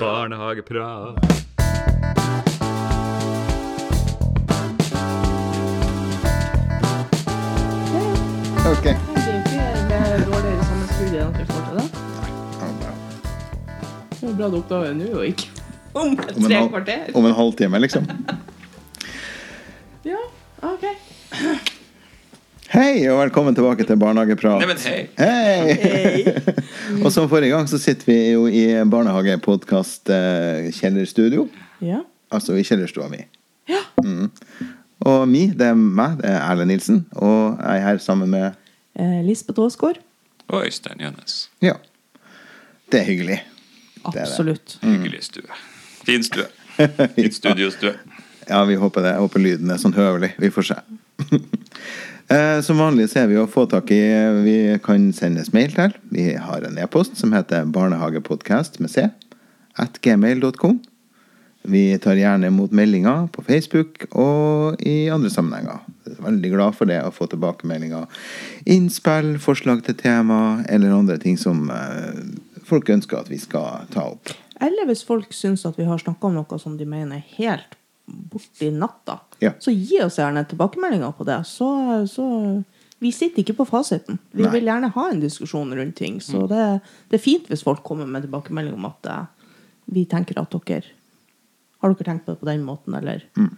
Barnehageprat. Ok. Det ikke det dårligere sammenstudiet enn at vi får til det. Det bra du oppdager det nå, og ikke om Om en, tre kvarter. om en halvtime, liksom. Ja, ok. Hei, og velkommen tilbake til Barnehageprat. Nei, men hei. Hei! og som forrige gang så sitter vi jo i barnehagepodkast eh, kjellerstudio. Ja. Altså i kjellerstua mi. Ja. Og mi, det er meg, det er Erlend Nilsen. Og jeg er her sammen med Eh, Lisbeth Aasgaard. Og Øystein Gjønnes. Ja. Det er hyggelig. er det. Absolutt. Hyggelig stue. Fin stue. Fin studiostue. Ja, vi håper det. Jeg håper lyden er sånn høvelig. Vi får se. Eh, Som vanlig så er vi å få tak i Vi kan sendes mail til. Vi har en e-post som heter barnehagepodcast med c at gmail.com. Vi tar gjerne imot meldinger på Facebook og i andre sammenhenger. Jeg er veldig glad for det å få tilbakemeldinger. Innspill, forslag til tema eller andre ting som eh, folk ønsker at vi skal ta opp. Eller hvis folk syns at vi har snakka om noe som de mener er helt borti natta, Ja. så gi oss gjerne tilbakemeldinger på det. Så, så Vi sitter ikke på fasiten. Vi Nei. vil gjerne ha en diskusjon rundt ting. Så det, det er fint hvis folk kommer med tilbakemelding om at eh, vi tenker at dere Har dere tenkt på det på den måten, eller Ja.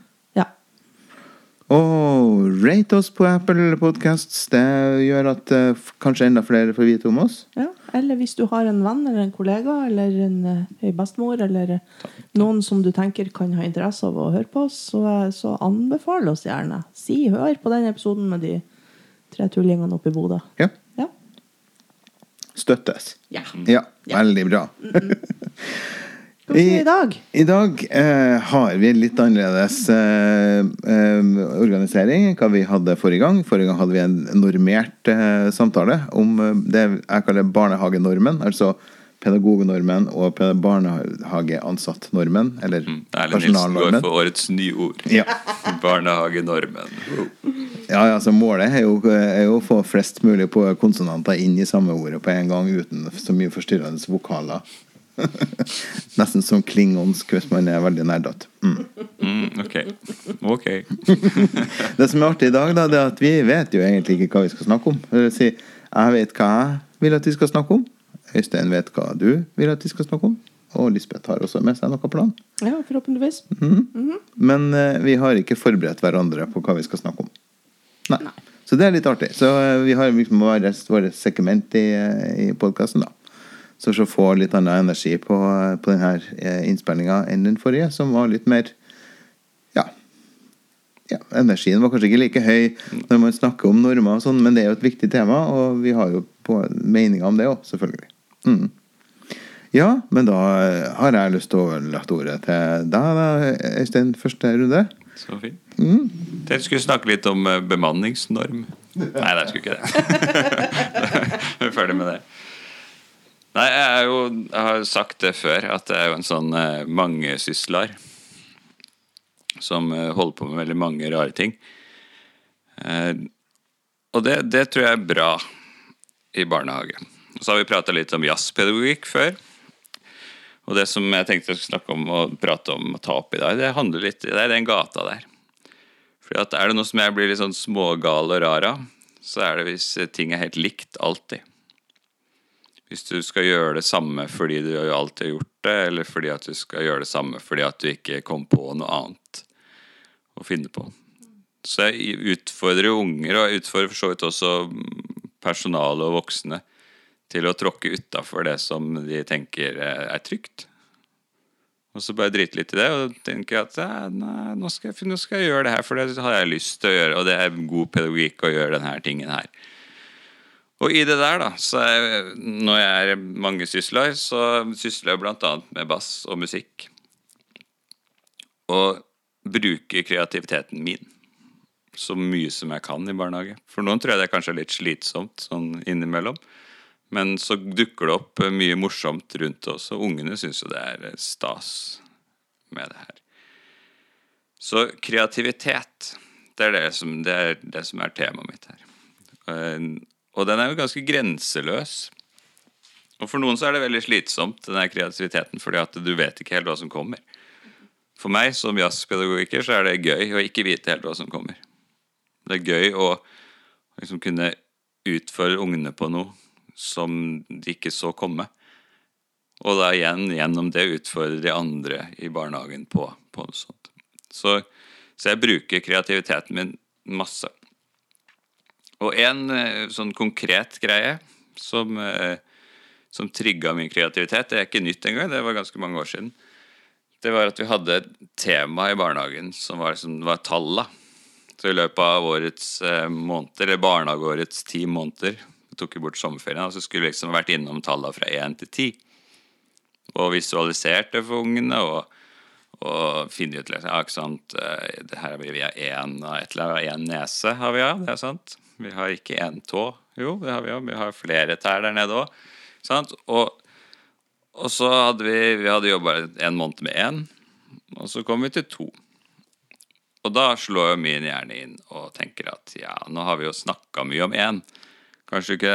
Og rate oss på Apple Podcasts. Det gjør at uh, kanskje enda flere får vite om oss. Ja, eller hvis du har en venn eller en kollega eller en, eh, en bestemor eller eh, noen som du tenker kan ha interesse av å høre på oss, så, så anbefal oss gjerne. Si hør på den episoden med de tre tullingene oppe i Bodø. Ja. Ja. Støttes. ja. Ja, veldig bra. Hva skal vi i dag? I dag eh, har vi litt annerledes eh, eh, organisering enn hva vi hadde forrige gang. Forrige gang hadde vi en normert eh, samtale om eh, det jeg kaller barnehagenormen. Altså pedagognormen og barnehageansattnormen. Eller Mm. Erlend Nilsen går for årets nyord. Ja. Barnehagenormen. Oh. ja, altså Målet er jo, er jo å få flest mulig på konsonanter inn i samme ordet på en gang uten så mye forstyrrende vokaler. Nesten som klingonsk hvis man er veldig nerdete. Mm. Mm, ok. Ok. Det som er artig i dag, da, det er at vi vet jo egentlig ikke hva vi skal snakke om. Det vil si, jeg vet hva jeg vil at vi skal snakke om. Øystein vet hva du vil at vi skal snakke om. Og Lisbeth har også med seg noen plan. Ja, forhåpentligvis. Men uh, vi har ikke forberedt hverandre på hva vi skal snakke om. Nei. Så det er litt artig. Så uh, vi har liksom vårt vårt segment i, eh, i podkasten, da. Så å få litt annen energi på, på denne innspillinga enn den forrige, som var litt mer Ja. ja energien var kanskje ikke like høy når man snakker om normer og sånn, men det er jo et viktig tema, og vi har jo på meninger om det òg, selvfølgelig. Mm. Ja, men da eh, har jeg lyst til å lage ordet til deg, da, Øystein, første runde. Så fint. Jeg skulle snakke litt om eh, bemanningsnorm. Nei, jeg skulle ikke det. Vi er ferdig med det. Nei, jeg, jo, jeg har sagt det før, at jeg er jo en sånn eh, mangesysler. Som eh, holder på med veldig mange rare ting. Eh, og det, det tror jeg er bra i barnehage. Og så har vi prata litt om jazzpedagogikk før. Og det som jeg tenkte jeg skulle snakke om og prate om og ta opp i dag, det handler litt Det er den gata der. At Er det noe som jeg blir litt sånn smågal og rar av, så er det hvis ting er helt likt alltid. Hvis du skal gjøre det samme fordi du alltid har gjort det, eller fordi at du skal gjøre det samme fordi at du ikke kom på noe annet å finne på. Så jeg utfordrer unger, og jeg utfordrer for så vidt også personale og voksne, til å tråkke utafor det som de tenker er trygt. Og så bare drite litt i det og tenke at nei, nå, skal jeg, nå skal jeg gjøre det her, for det har jeg lyst til å gjøre, og det er god pedagogikk å gjøre denne tingen her. Og i det der, da, så er, når jeg er mangesysler, så sysler jeg annet med bass og musikk. Og bruker kreativiteten min så mye som jeg kan i barnehage. For noen tror jeg det er kanskje litt slitsomt sånn innimellom. Men så dukker det opp mye morsomt rundt det også. Ungene syns jo det er stas med det her. Så kreativitet, det er det som, det er, det som er temaet mitt her. Og den er jo ganske grenseløs. Og for noen så er det veldig slitsomt, den kreativiteten, fordi at du vet ikke helt hva som kommer. For meg som jazzpedagogiker så er det gøy å ikke vite helt hva som kommer. Det er gøy å liksom kunne utfordre ungene på noe som de ikke så komme. Og da igjen gjennom det utfordre de andre i barnehagen på, på noe sånt. Så, så jeg bruker kreativiteten min masse. Og en eh, sånn konkret greie som, eh, som trigga min kreativitet, det er ikke nytt engang, det var ganske mange år siden. Det var at vi hadde et tema i barnehagen som var, som var talla. Så i løpet av årets eh, måneder, eller barnehageårets ti måneder, vi tok jo bort sommerferien, så skulle vi liksom vært innom talla fra én til ti. Og visualisert det for ungene. og og finne ut liksom, ja, ikke sant, det her blir Vi av én én nese, har vi ja, det er sant. Vi har ikke én tå. Jo, det har vi jo. Vi har flere tær der nede òg. Og, og så hadde vi Vi hadde jobba en måned med én, og så kom vi til to. Og da slår jo min hjerne inn og tenker at ja, nå har vi jo snakka mye om én. Kanskje ikke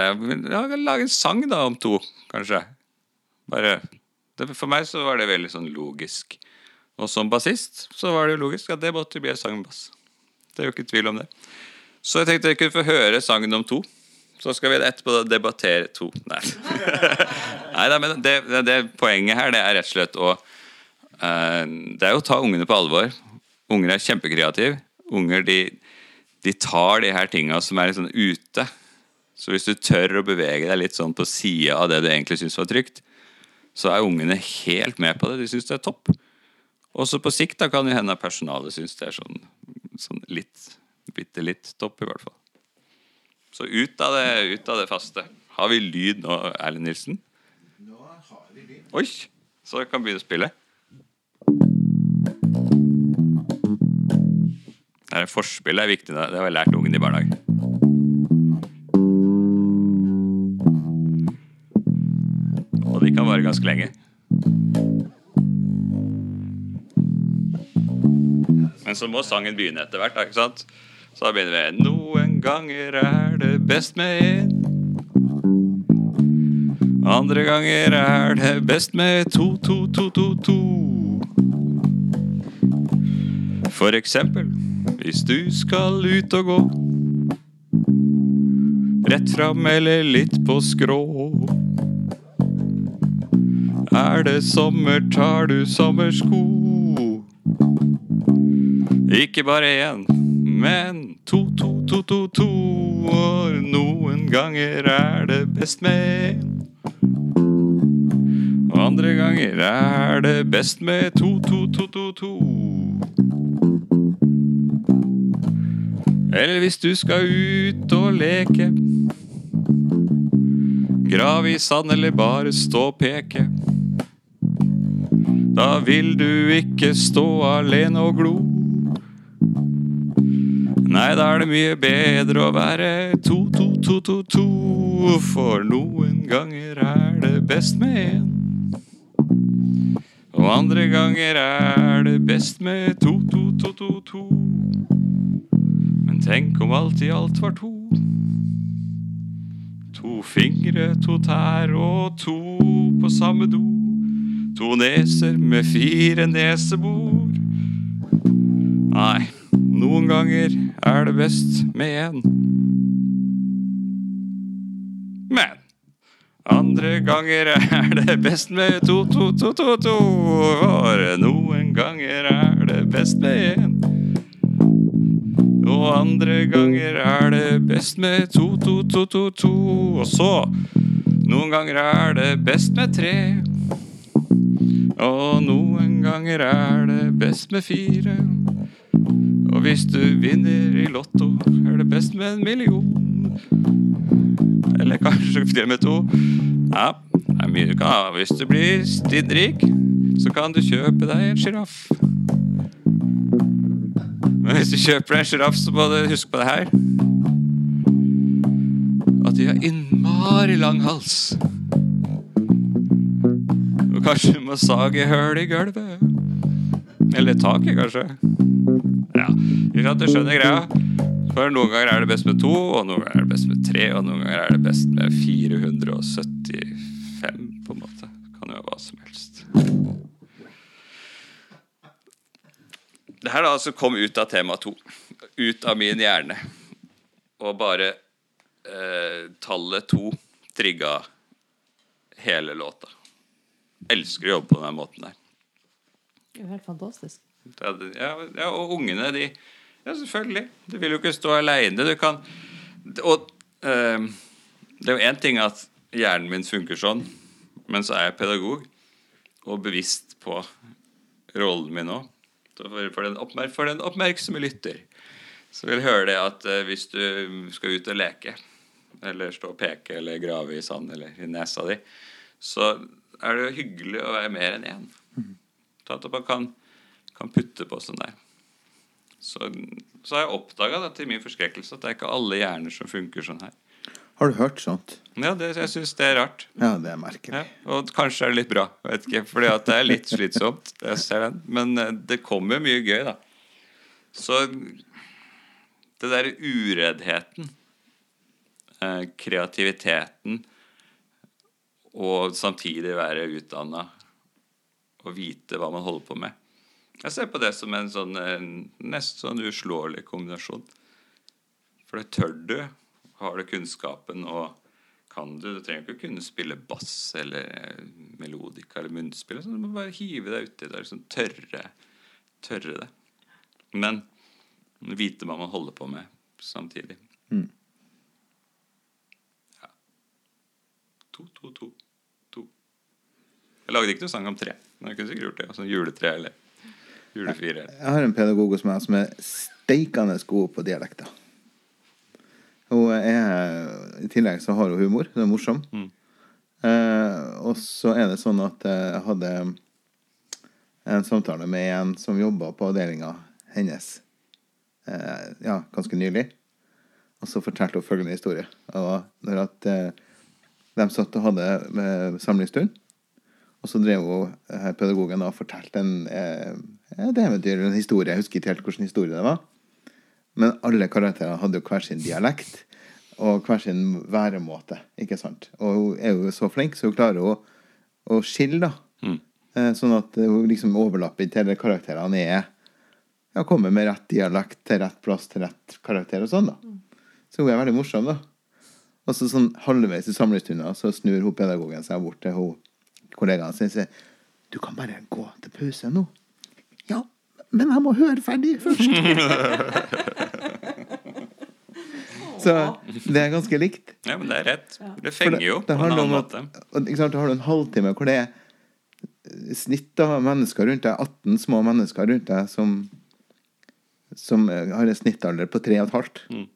ja, Lage en sang da om to, kanskje. Bare det, For meg så var det veldig sånn logisk. Og som bassist så var det jo logisk at det måtte bli en sang med bass. Det er jo ikke tvil om det. Så jeg tenkte jeg kunne få høre sangen om to. Så skal vi etterpå debattere to. Nei. Nei da, men det, det, det, poenget her det er rett og slett å uh, Det er å ta ungene på alvor. Unger er kjempekreative. Unger de, de tar de her tinga som er litt sånn ute. Så hvis du tør å bevege deg litt sånn på sida av det du egentlig syns var trygt, så er ungene helt med på det. De syns det er topp. Også på sikt da kan det hende personalet syns det er sånn, sånn litt, bitte litt topp, i hvert fall. Så ut av, det, ut av det faste. Har vi lyd nå, Erlend Nilsen? Nå har vi lyd. Oi! Så kan kan begynne å spille. Det er Forspill er viktig. Det har jeg lært ungen i barnehagen. Og de kan vare ganske lenge. Men så må sangen begynne etter hvert. ikke sant? Så da begynner vi Noen ganger er det best med én. Andre ganger er det best med to, to, to, to, to. For eksempel hvis du skal ut og gå. Rett fram eller litt på skrå. Er det sommer, tar du sommersko. Ikke bare én, men to, to, to, to, to. Og noen ganger er det best med. Og andre ganger er det best med to, to, to, to, to. Eller hvis du skal ut og leke. Grav i sand eller bare stå og peke. Da vil du ikke stå alene og glo. Nei, da er det mye bedre å være to, to, to, to, to. For noen ganger er det best med én. Og andre ganger er det best med to, to, to, to, to. Men tenk om alt i alt var to. To fingre, to tær og to på samme do. To neser med fire nesebor. Nei. Noen ganger er det best med én. Men andre ganger er det best med to, to, to, to, to. For noen ganger er det best med én. Og andre ganger er det best med to, to, to, to, to. Og så noen ganger er det best med tre. Og noen ganger er det best med fire. Og hvis du vinner i Lotto, er det best med en million. Eller kanskje til med to. Ja, det er mye du kan ha. Hvis du blir stinnrik, så kan du kjøpe deg en sjiraff. Men hvis du kjøper deg en sjiraff, så må du huske på det her. At de har innmari lang hals. Og kanskje du må sage hull i gulvet. Eller taket, kanskje. Ikke sant? Du skjønner greia? For noen ganger er det best med to, og noen ganger er det best med tre, og noen ganger er det best med 475, på en måte. Kan jo være hva som helst. Det her da altså kom ut av tema to. Ut av min hjerne. Og bare eh, tallet to trigga hele låta. Elsker å jobbe på den måten der. Det er jo helt fantastisk. Ja, ja, og ungene, de ja, selvfølgelig. Du vil jo ikke stå aleine. Du kan Og eh, det er jo én ting at hjernen min funker sånn, men så er jeg pedagog og bevisst på rollen min òg. For, den oppmerk, for den oppmerksomme lytter så vil høre det at eh, hvis du skal ut og leke, eller stå og peke eller grave i sand eller i nesa di, så er det jo hyggelig å være mer enn én. Sånn at man kan, kan putte på sånn der. Så, så har jeg oppdaga til min forskrekkelse at det er ikke alle hjerner som funker sånn her. Har du hørt sånt? Ja, det, jeg syns det er rart. Ja, det er merkelig. Ja, og kanskje er det litt bra. Vet ikke, fordi at det er litt slitsomt. Jeg ser den. Men eh, det kommer mye gøy, da. Så det derre ureddheten, eh, kreativiteten, og samtidig være utdanna og vite hva man holder på med. Jeg ser på det som en sånn en nesten sånn uslåelig kombinasjon. For det tør du. Har du kunnskapen og kan du. Du trenger ikke å kunne spille bass eller eh, melodika eller munnspill. Sånn. du må bare hive deg uti det liksom tørre, tørre det. Men vite hva man holder på med samtidig. Mm. Ja. To, to, to, to. Jeg lagde ikke noe sang om tre. Men jeg kunne sikkert gjort det. Altså juletre eller julefire. Jeg, Jeg har en pedagog hos meg som er steikende god på dialekter. Hun er, I tillegg så har hun humor. Hun er morsom. Mm. Eh, og så er det sånn at jeg hadde en samtale med en som jobba på avdelinga hennes eh, ja, ganske nylig. Og så fortalte hun følgende historie. Og når at eh, de satt og hadde eh, samlingsstund, og så drev hun her pedagogen og fortalte en, eh, et eventyr, en historie. Jeg husker ikke helt hvilken historie det var. Men alle karakterene hadde jo hver sin dialekt og hver sin væremåte. ikke sant? Og hun er jo så flink, så hun klarer å, å skille, da. Mm. Eh, Sånn at hun liksom overlapper ikke hele karakterene er ja, kommer med rett dialekt til rett plass til rett karakter og sånn, da. Så hun er veldig morsom, da. Og så sånn halvveis i samlestunda så snur hun pedagogen seg bort til hun kollegaen sin sier Du kan bare gå til pause nå. Ja, men jeg må høre ferdig først. så det er ganske likt. Ja, men det er rett. Det fenger jo det på en annen måte. ikke sant, Da har du en halvtime hvor det er snitt av mennesker rundt deg, 18 små mennesker rundt deg, som, som eh, har en snittalder på 3,5. Mm.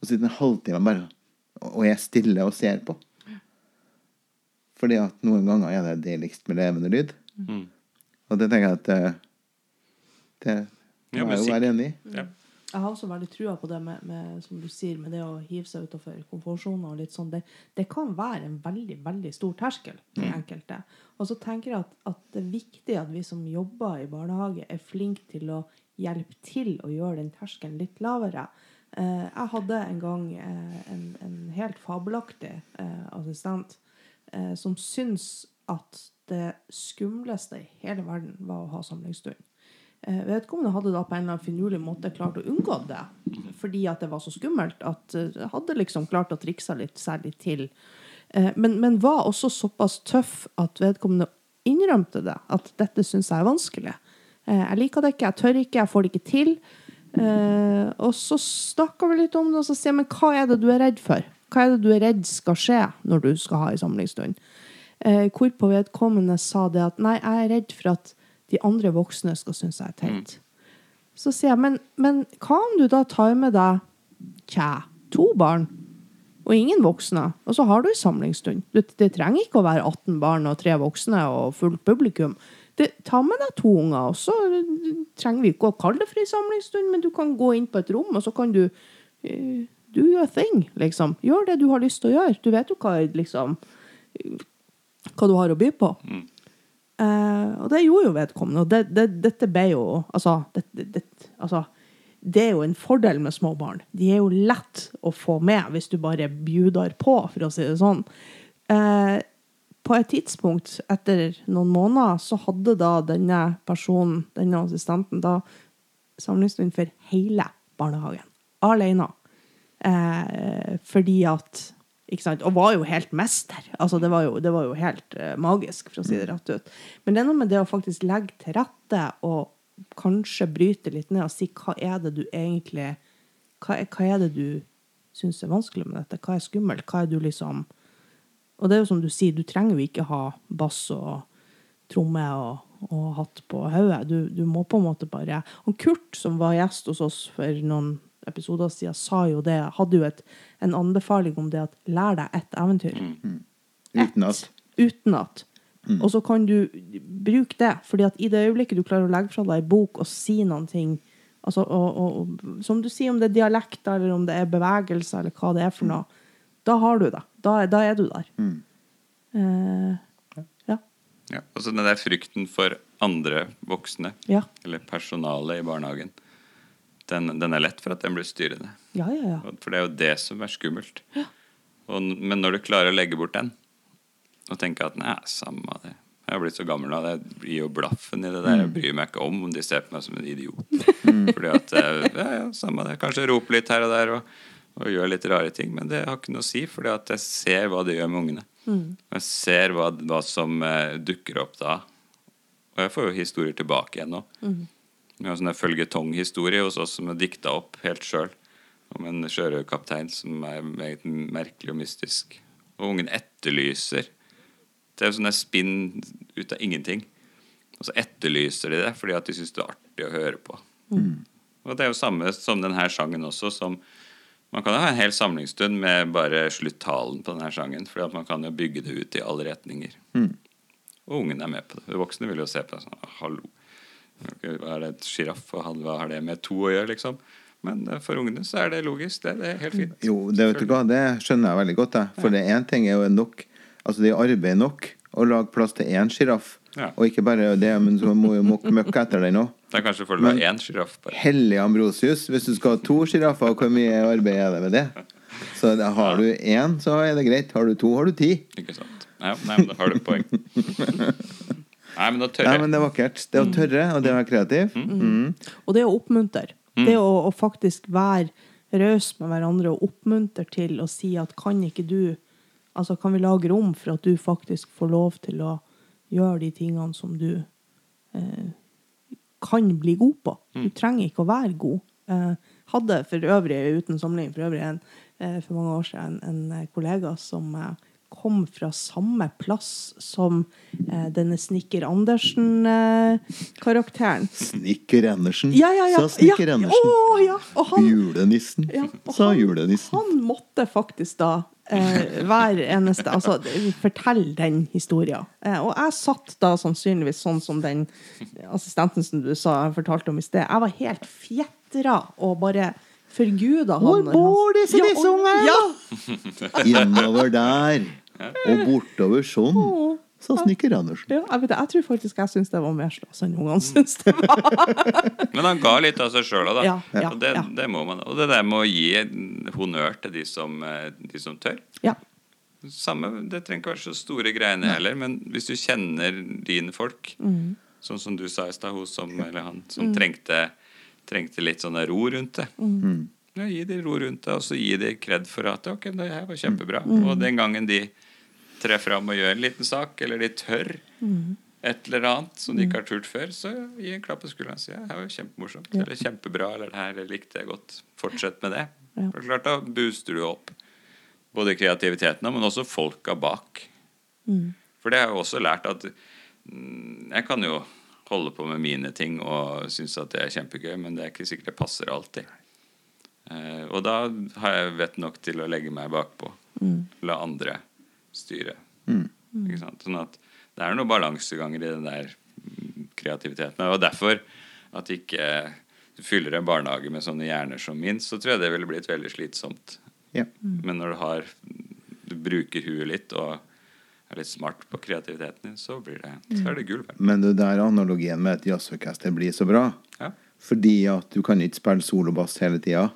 Og så sitter en halvtime bare og er stille og ser på. Fordi at noen ganger er det deiligst med levende lyd. Mm. Og det tenker jeg at eh, det Ja, må jeg jo være enig i. Ja. Jeg har også veldig trua på det med, med, som du sier, med det å hive seg utenfor komfortsonen. og litt sånn. Det, det kan være en veldig veldig stor terskel for enkelte. Og så tenker jeg at, at det er viktig at vi som jobber i barnehage, er flinke til å hjelpe til å gjøre den terskelen litt lavere. Eh, jeg hadde en gang eh, en, en helt fabelaktig eh, assistent eh, som syntes at det skumleste i hele verden var å ha samlingsstund. Eh, Vedkommende hadde da på en eller annen finurlig måte klart å unngå det, fordi at det var så skummelt. at eh, Hadde liksom klart å trikse litt, særlig til. Eh, Men, men var også såpass tøff at vedkommende innrømte det. At dette syns jeg er vanskelig. Eh, Jeg liker det ikke, jeg tør ikke, jeg får det ikke til. Eh, og så snakka vi litt om det, og så sier jeg men hva er det du er redd for? Hva er det du er redd skal skje når du skal ha en samlingsstund? Eh, hvorpå vedkommende sa det at nei, jeg er redd for at de andre voksne skal synes jeg er teit. Så sier jeg, men, men hva om du da tar med deg tja, to barn og ingen voksne, og så har du en samlingsstund? Det, det trenger ikke å være 18 barn og tre voksne og fullt publikum. Det, ta med deg to unger, og så trenger vi ikke å kalle det for en samlingsstund, men du kan gå inn på et rom, og så kan du eh, do your thing, liksom. Gjør det du har lyst til å gjøre. Du vet jo hva, liksom, hva du har å by på. Eh, og det gjorde jo vedkommende. Og det, det, dette ble jo altså det, det, altså det er jo en fordel med små barn. De er jo lett å få med hvis du bare bjuder på, for å si det sånn. Eh, på et tidspunkt, etter noen måneder, så hadde da denne personen, denne assistenten, da samlingsstund for hele barnehagen. Alene. Eh, fordi at ikke sant? Og var jo helt mester. Altså, det, var jo, det var jo helt uh, magisk, for å si det rett ut. Men det er noe med det å faktisk legge til rette og kanskje bryte litt ned og si hva er det du egentlig Hva er, hva er det du syns er vanskelig med dette? Hva er skummelt? Hva er du liksom Og det er jo som du sier, du trenger jo ikke ha bass og tromme og, og hatt på hodet. Du, du må på en måte bare Og Kurt, som var gjest hos oss for noen episoder siden, sa jo det, hadde jo et, en anbefaling om det at lær deg ett eventyr. Uten at Uten at. Og så kan du bruke det, fordi at i det øyeblikket du klarer å legge fra deg en bok og si noen ting altså, og, og, og, Som du sier, om det er dialekter, eller om det er bevegelser, eller hva det er for noe, da har du det. Da, da er du der. Eh, ja. Ja, så den der frykten for andre voksne, Ja. eller personalet i barnehagen, den, den er lett for at den blir styrende. Ja, ja, ja. For det er jo det som er skummelt. Og, men når du klarer å legge bort den, og tenke at nei, samme det. Jeg har blitt så gammel nå, det blir jo blaffen i det der. Jeg bryr meg ikke om om de ser på meg som en idiot. Fordi at eh, ja, ja, samme det. Kanskje rope litt her og der og, og gjøre litt rare ting. Men det har ikke noe å si, fordi at jeg ser hva det gjør med ungene. Jeg ser hva, hva som eh, dukker opp da. Og jeg får jo historier tilbake igjen nå. Vi har en sånn følgetonghistorie hos oss som er dikta opp helt sjøl. Om en sjørøverkaptein som er meget merkelig og mystisk. Og ungen etterlyser. Det er jo sånn der spinn ut av ingenting. Og så etterlyser de det fordi at de syns det er artig å høre på. Og det er jo samme som denne sangen også, som man kan jo ha en hel samlingsstund med bare sluttalen på denne sangen, fordi at man kan jo bygge det ut i alle retninger. Og ungen er med på det. De voksne vil jo se på det sånn Hallo. Hva er det et sjiraff, hva har det med to å gjøre, liksom? Men eh, for ungene så er det logisk. Det, det er helt fint. Jo, det vet du hva, det skjønner jeg veldig godt. Jeg. For det én ting er jo nok Altså det er arbeid nok å lage plass til én sjiraff. Ja. Og ikke bare det, men så må jo møkke etter den òg. Da kanskje får du ha én sjiraff. Hellig Ambrosius, hvis du skal ha to sjiraffer, hvor mye arbeid er det med det? Så har du én, så er det greit. Har du to, har du ti. Ikke sant? Ja, nei, men da har du poeng. Nei, men da Nei, men det er vakkert. Det å tørre, og det å være kreativ. Mm. Og det å oppmuntre. Det å, å faktisk være raus med hverandre og oppmuntre til å si at kan ikke du Altså kan vi lage rom for at du faktisk får lov til å gjøre de tingene som du eh, kan bli god på. Du trenger ikke å være god. Eh, hadde for øvrig, uten sammenligning, for øvrig en, eh, for mange år siden en, en kollega som eh, kom fra samme plass som eh, denne Snikker Andersen-karakteren. Snikker Andersen, Ja, ja, ja. sa Snikker ja. Andersen. Oh, ja. Og han, Julenissen, ja, og sa han- julenissen. Han måtte faktisk da eh, hver eneste Altså fortelle den historien. Eh, og jeg satt da sannsynligvis sånn som den assistenten som du sa jeg fortalte om i sted. Jeg var helt fjetra og bare forguda han. Hvor bor disse Ja, disse og- ungene? Ja, Innover der, og bortover sånn, sa Snikker Andersen. ja, jeg, vet jeg tror faktisk jeg syns det var mer stas enn ungene syns det var. Men han ga litt av seg sjøl òg, da. Ja, ja, og det, ja. det må man. Og det der med å gi honnør til de som, eh, de som tør. Ja. Samme, Det trenger ikke være så store greiene heller, men hvis du kjenner dine folk, Mm. sånn som du sa i stad, hun som, eller han som trengte, trengte litt sånn ro rundt det. Mm. Ja, gi de ro rundt det, og så gi de kred for at ok, det her var kjempebra. Mm. Og den gangen de trer fram og gjør en liten sak, eller de tør Mm. et eller annet som de ikke har turt før, så gi en klapp på skulderen og si ja, det var kjempemorsomt, eller kjempebra, eller det her likte jeg godt. Fortsett med det. Ja. For det klart, Da booster du opp både kreativiteten, men også folka bak. Mm. For det har jeg jo også lært at mm, jeg kan jo holde på med mine ting og synes at det er kjempegøy, men det er ikke sikkert det passer alltid. Eh, og da har jeg vett nok til å legge meg bakpå. La andre styre. Ikke sant? Sånn at det er noen balanseganger i den der mm, kreativiteten. Og derfor at ikke du fyller en barnehage med sånne hjerner som min, så tror jeg det ville blitt veldig slitsomt. Ja. Men når du har du bruker huet litt og er litt smart på kreativiteten din, så, blir det, så er det gull verdt. Men det der analogien med et jazzorkester blir så bra. Ja. Fordi at du kan ikke spille solobass hele tida.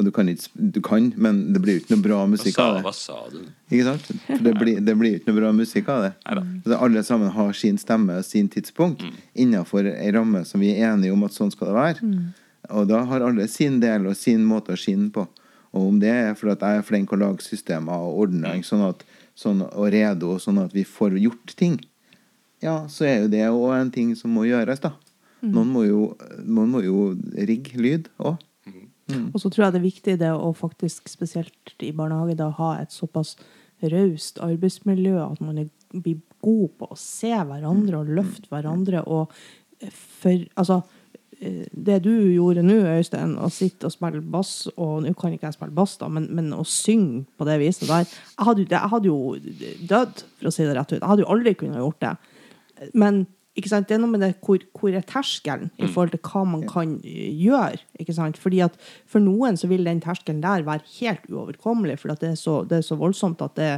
Og du kan ikke Du kan, men det blir jo ikke noe bra Hva musikk sa, av det. hva sa du? Ikke sant? For det blir, det blir ikke noe bra musikk av det. Neida. Alle sammen har sin stemme og sin tidspunkt innenfor ei ramme som vi er enige om at sånn skal det være. Og da har alle sin del og sin måte å skinne på. Og om det er fordi jeg er flink å lage systemer og ordning sånn at, sånn, og redo, sånn at vi får gjort ting, ja, så er jo det òg en ting som må gjøres, da. Noen må jo, noen må jo rigge lyd òg. Og så tror jeg det er viktig det å faktisk, spesielt i barnehage, da, ha et såpass raust arbeidsmiljø at man blir god på å se hverandre og løfte hverandre. Og for Altså, eh, det du gjorde nå, Øystein, å sitte og spille bass, og nå kan ikke jeg spille bass, da, men, men å synge på det viset der Jeg hadde, jeg hadde jo dødd, for å si det rett ut. Jeg hadde jo aldri kunnet gjort det. Men ikke sant? det er noe med det hvor, hvor er terskelen i forhold til hva man kan eh, gjøre. ikke sant? Fordi at For noen så vil den terskelen der være helt uoverkommelig, for det, er så, det er så voldsomt at det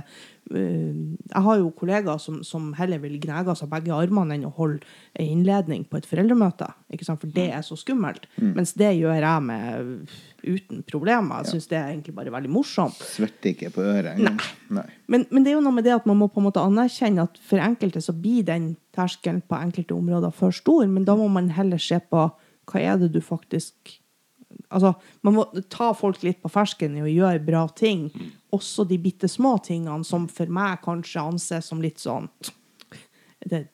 Jeg har jo kollegaer som, som heller vil gnage seg begge armene enn å holde en innledning på et foreldremøte. For det er så skummelt. Mens det gjør jeg med uten problemer. Jeg syns det er egentlig bare veldig morsomt. Svetter ikke på øret engang. Nei. Men, men det er jo noe med det at man må på en måte anerkjenne at for enkelte så blir den terskelen på enkelte områder for stor, men da må man heller se på hva er det du faktisk Altså, man må ta folk litt på fersken i å gjøre bra ting. Også de bitte små tingene som for meg kanskje anses som litt sånn det,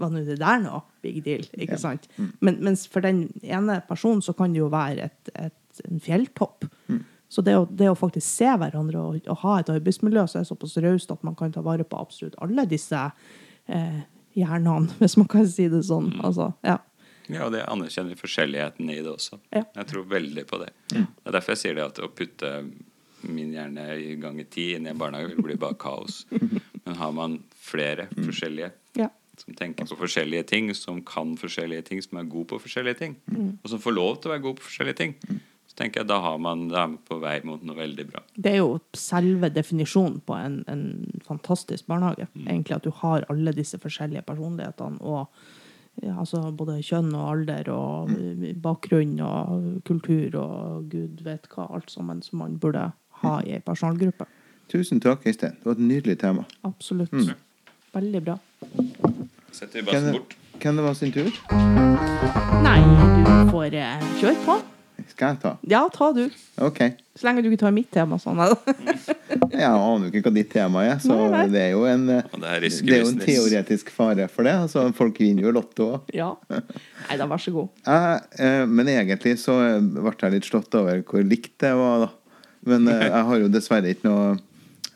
Var nå det der nå? Big deal. Ikke sant? Men, mens for den ene personen så kan det jo være et, et, en fjelltopp. Så det å, det å faktisk se hverandre og, og ha et arbeidsmiljø som er såpass raust at man kan ta vare på absolutt alle disse eh, hjernene, hvis man kan si det sånn. Altså, ja. Ja, og det anerkjenner forskjelligheten i det også. Ja. Jeg tror veldig på det. Det er derfor jeg sier det at å putte min hjerne i ganger ti inn i en barnehage vil bli bare kaos. Men har man flere forskjellige ja. som tenker på forskjellige ting, som kan forskjellige ting, som er god på forskjellige ting, og som får lov til å være god på forskjellige ting, så tenker jeg da har man da er man på vei mot noe veldig bra. Det er jo selve definisjonen på en, en fantastisk barnehage. Egentlig At du har alle disse forskjellige personlighetene. og ja, altså Både kjønn og alder og bakgrunn og kultur og gud vet hva. Alt sammen som man burde ha i ei personalgruppe. Tusen takk, Øystein. Det var et nydelig tema. Absolutt. Veldig bra. Setter vi bassen bort. hvem det var sin tur? Nei, du får eh, kjøre på. Skal jeg ta? Ja, ta du. Ok. Så lenge du ikke tar mitt tema. sånn. Jeg aner jo ikke hva ditt tema er, så Nei, nei. det er jo en eh, det er det er jo en teoretisk fare for det. Altså, folk vinner jo Lotto òg. ja. Nei da, vær så god. Jeg, eh, men egentlig så eh, ble jeg litt slått over hvor likt det var, da. Men uh, jeg har jo dessverre ikke noe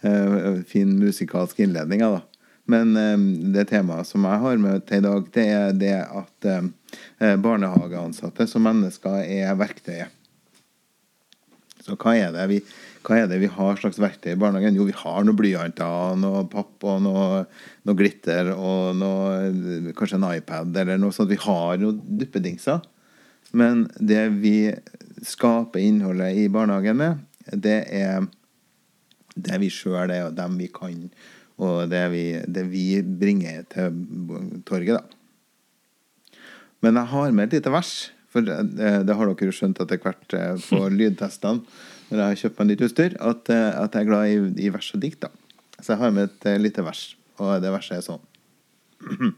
uh, fin musikalsk innledning, da. Men eh, det temaet som jeg har med til i dag, det er det at eh, barnehageansatte som mennesker er verktøyet. Så hva er, det vi, er det vi har slags verktøy i barnehagen? Jo, vi har noen blyanter, noe papp og noe, noe glitter og noe, kanskje en iPad eller noe sånt. Vi har noen duppedingser. Men det vi skaper innholdet i barnehagen med, det er det vi sjøl er, og dem vi kan, og det vi, det vi bringer til torget, da. Men jeg har med et lite vers, for det, det har dere jo skjønt etter hvert eh, på lydtestene når jeg har kjøpt meg nytt utstyr, at, eh, at jeg er glad i, i vers og dikt. da. Så jeg har med et eh, lite vers, og det verset er sånn.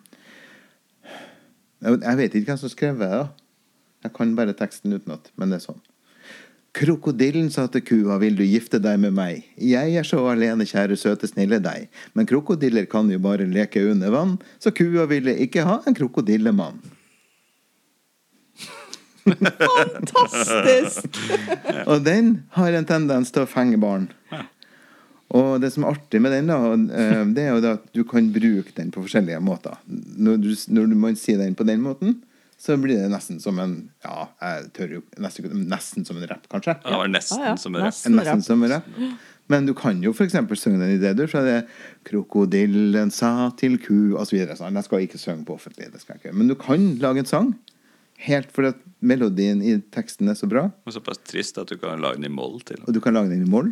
Jeg vet ikke hvem som skrev det, da. Jeg kan bare teksten utenat, men det er sånn. Krokodillen sa til kua, vil du gifte deg med meg? Jeg er så alene, kjære søte, snille deg. Men krokodiller kan jo bare leke under vann, så kua ville ikke ha en krokodillemann. Fantastisk! Og den har en tendens til å fenge barn. Og det som er artig med den, da, eh, det er jo at du kan bruke den på forskjellige måter. Når, du, når man sier den på den måten, så blir det nesten som en Ja, jeg tør jo nesten, nesten som en rapp, kanskje. Ja, Det var nesten ah, ja. som en rapp. Nesten. Nesten som en rapp. Men du kan jo f.eks. synge den i det, du. fra det 'Krokodillen sa til ku' osv. Sånn. Jeg skal ikke synge på offentlig. Det skal jeg ikke. Men du kan lage en sang. Helt fordi at melodien i teksten er så bra. Og såpass trist at du kan lage den i moll til. Og du kan lage den i moll.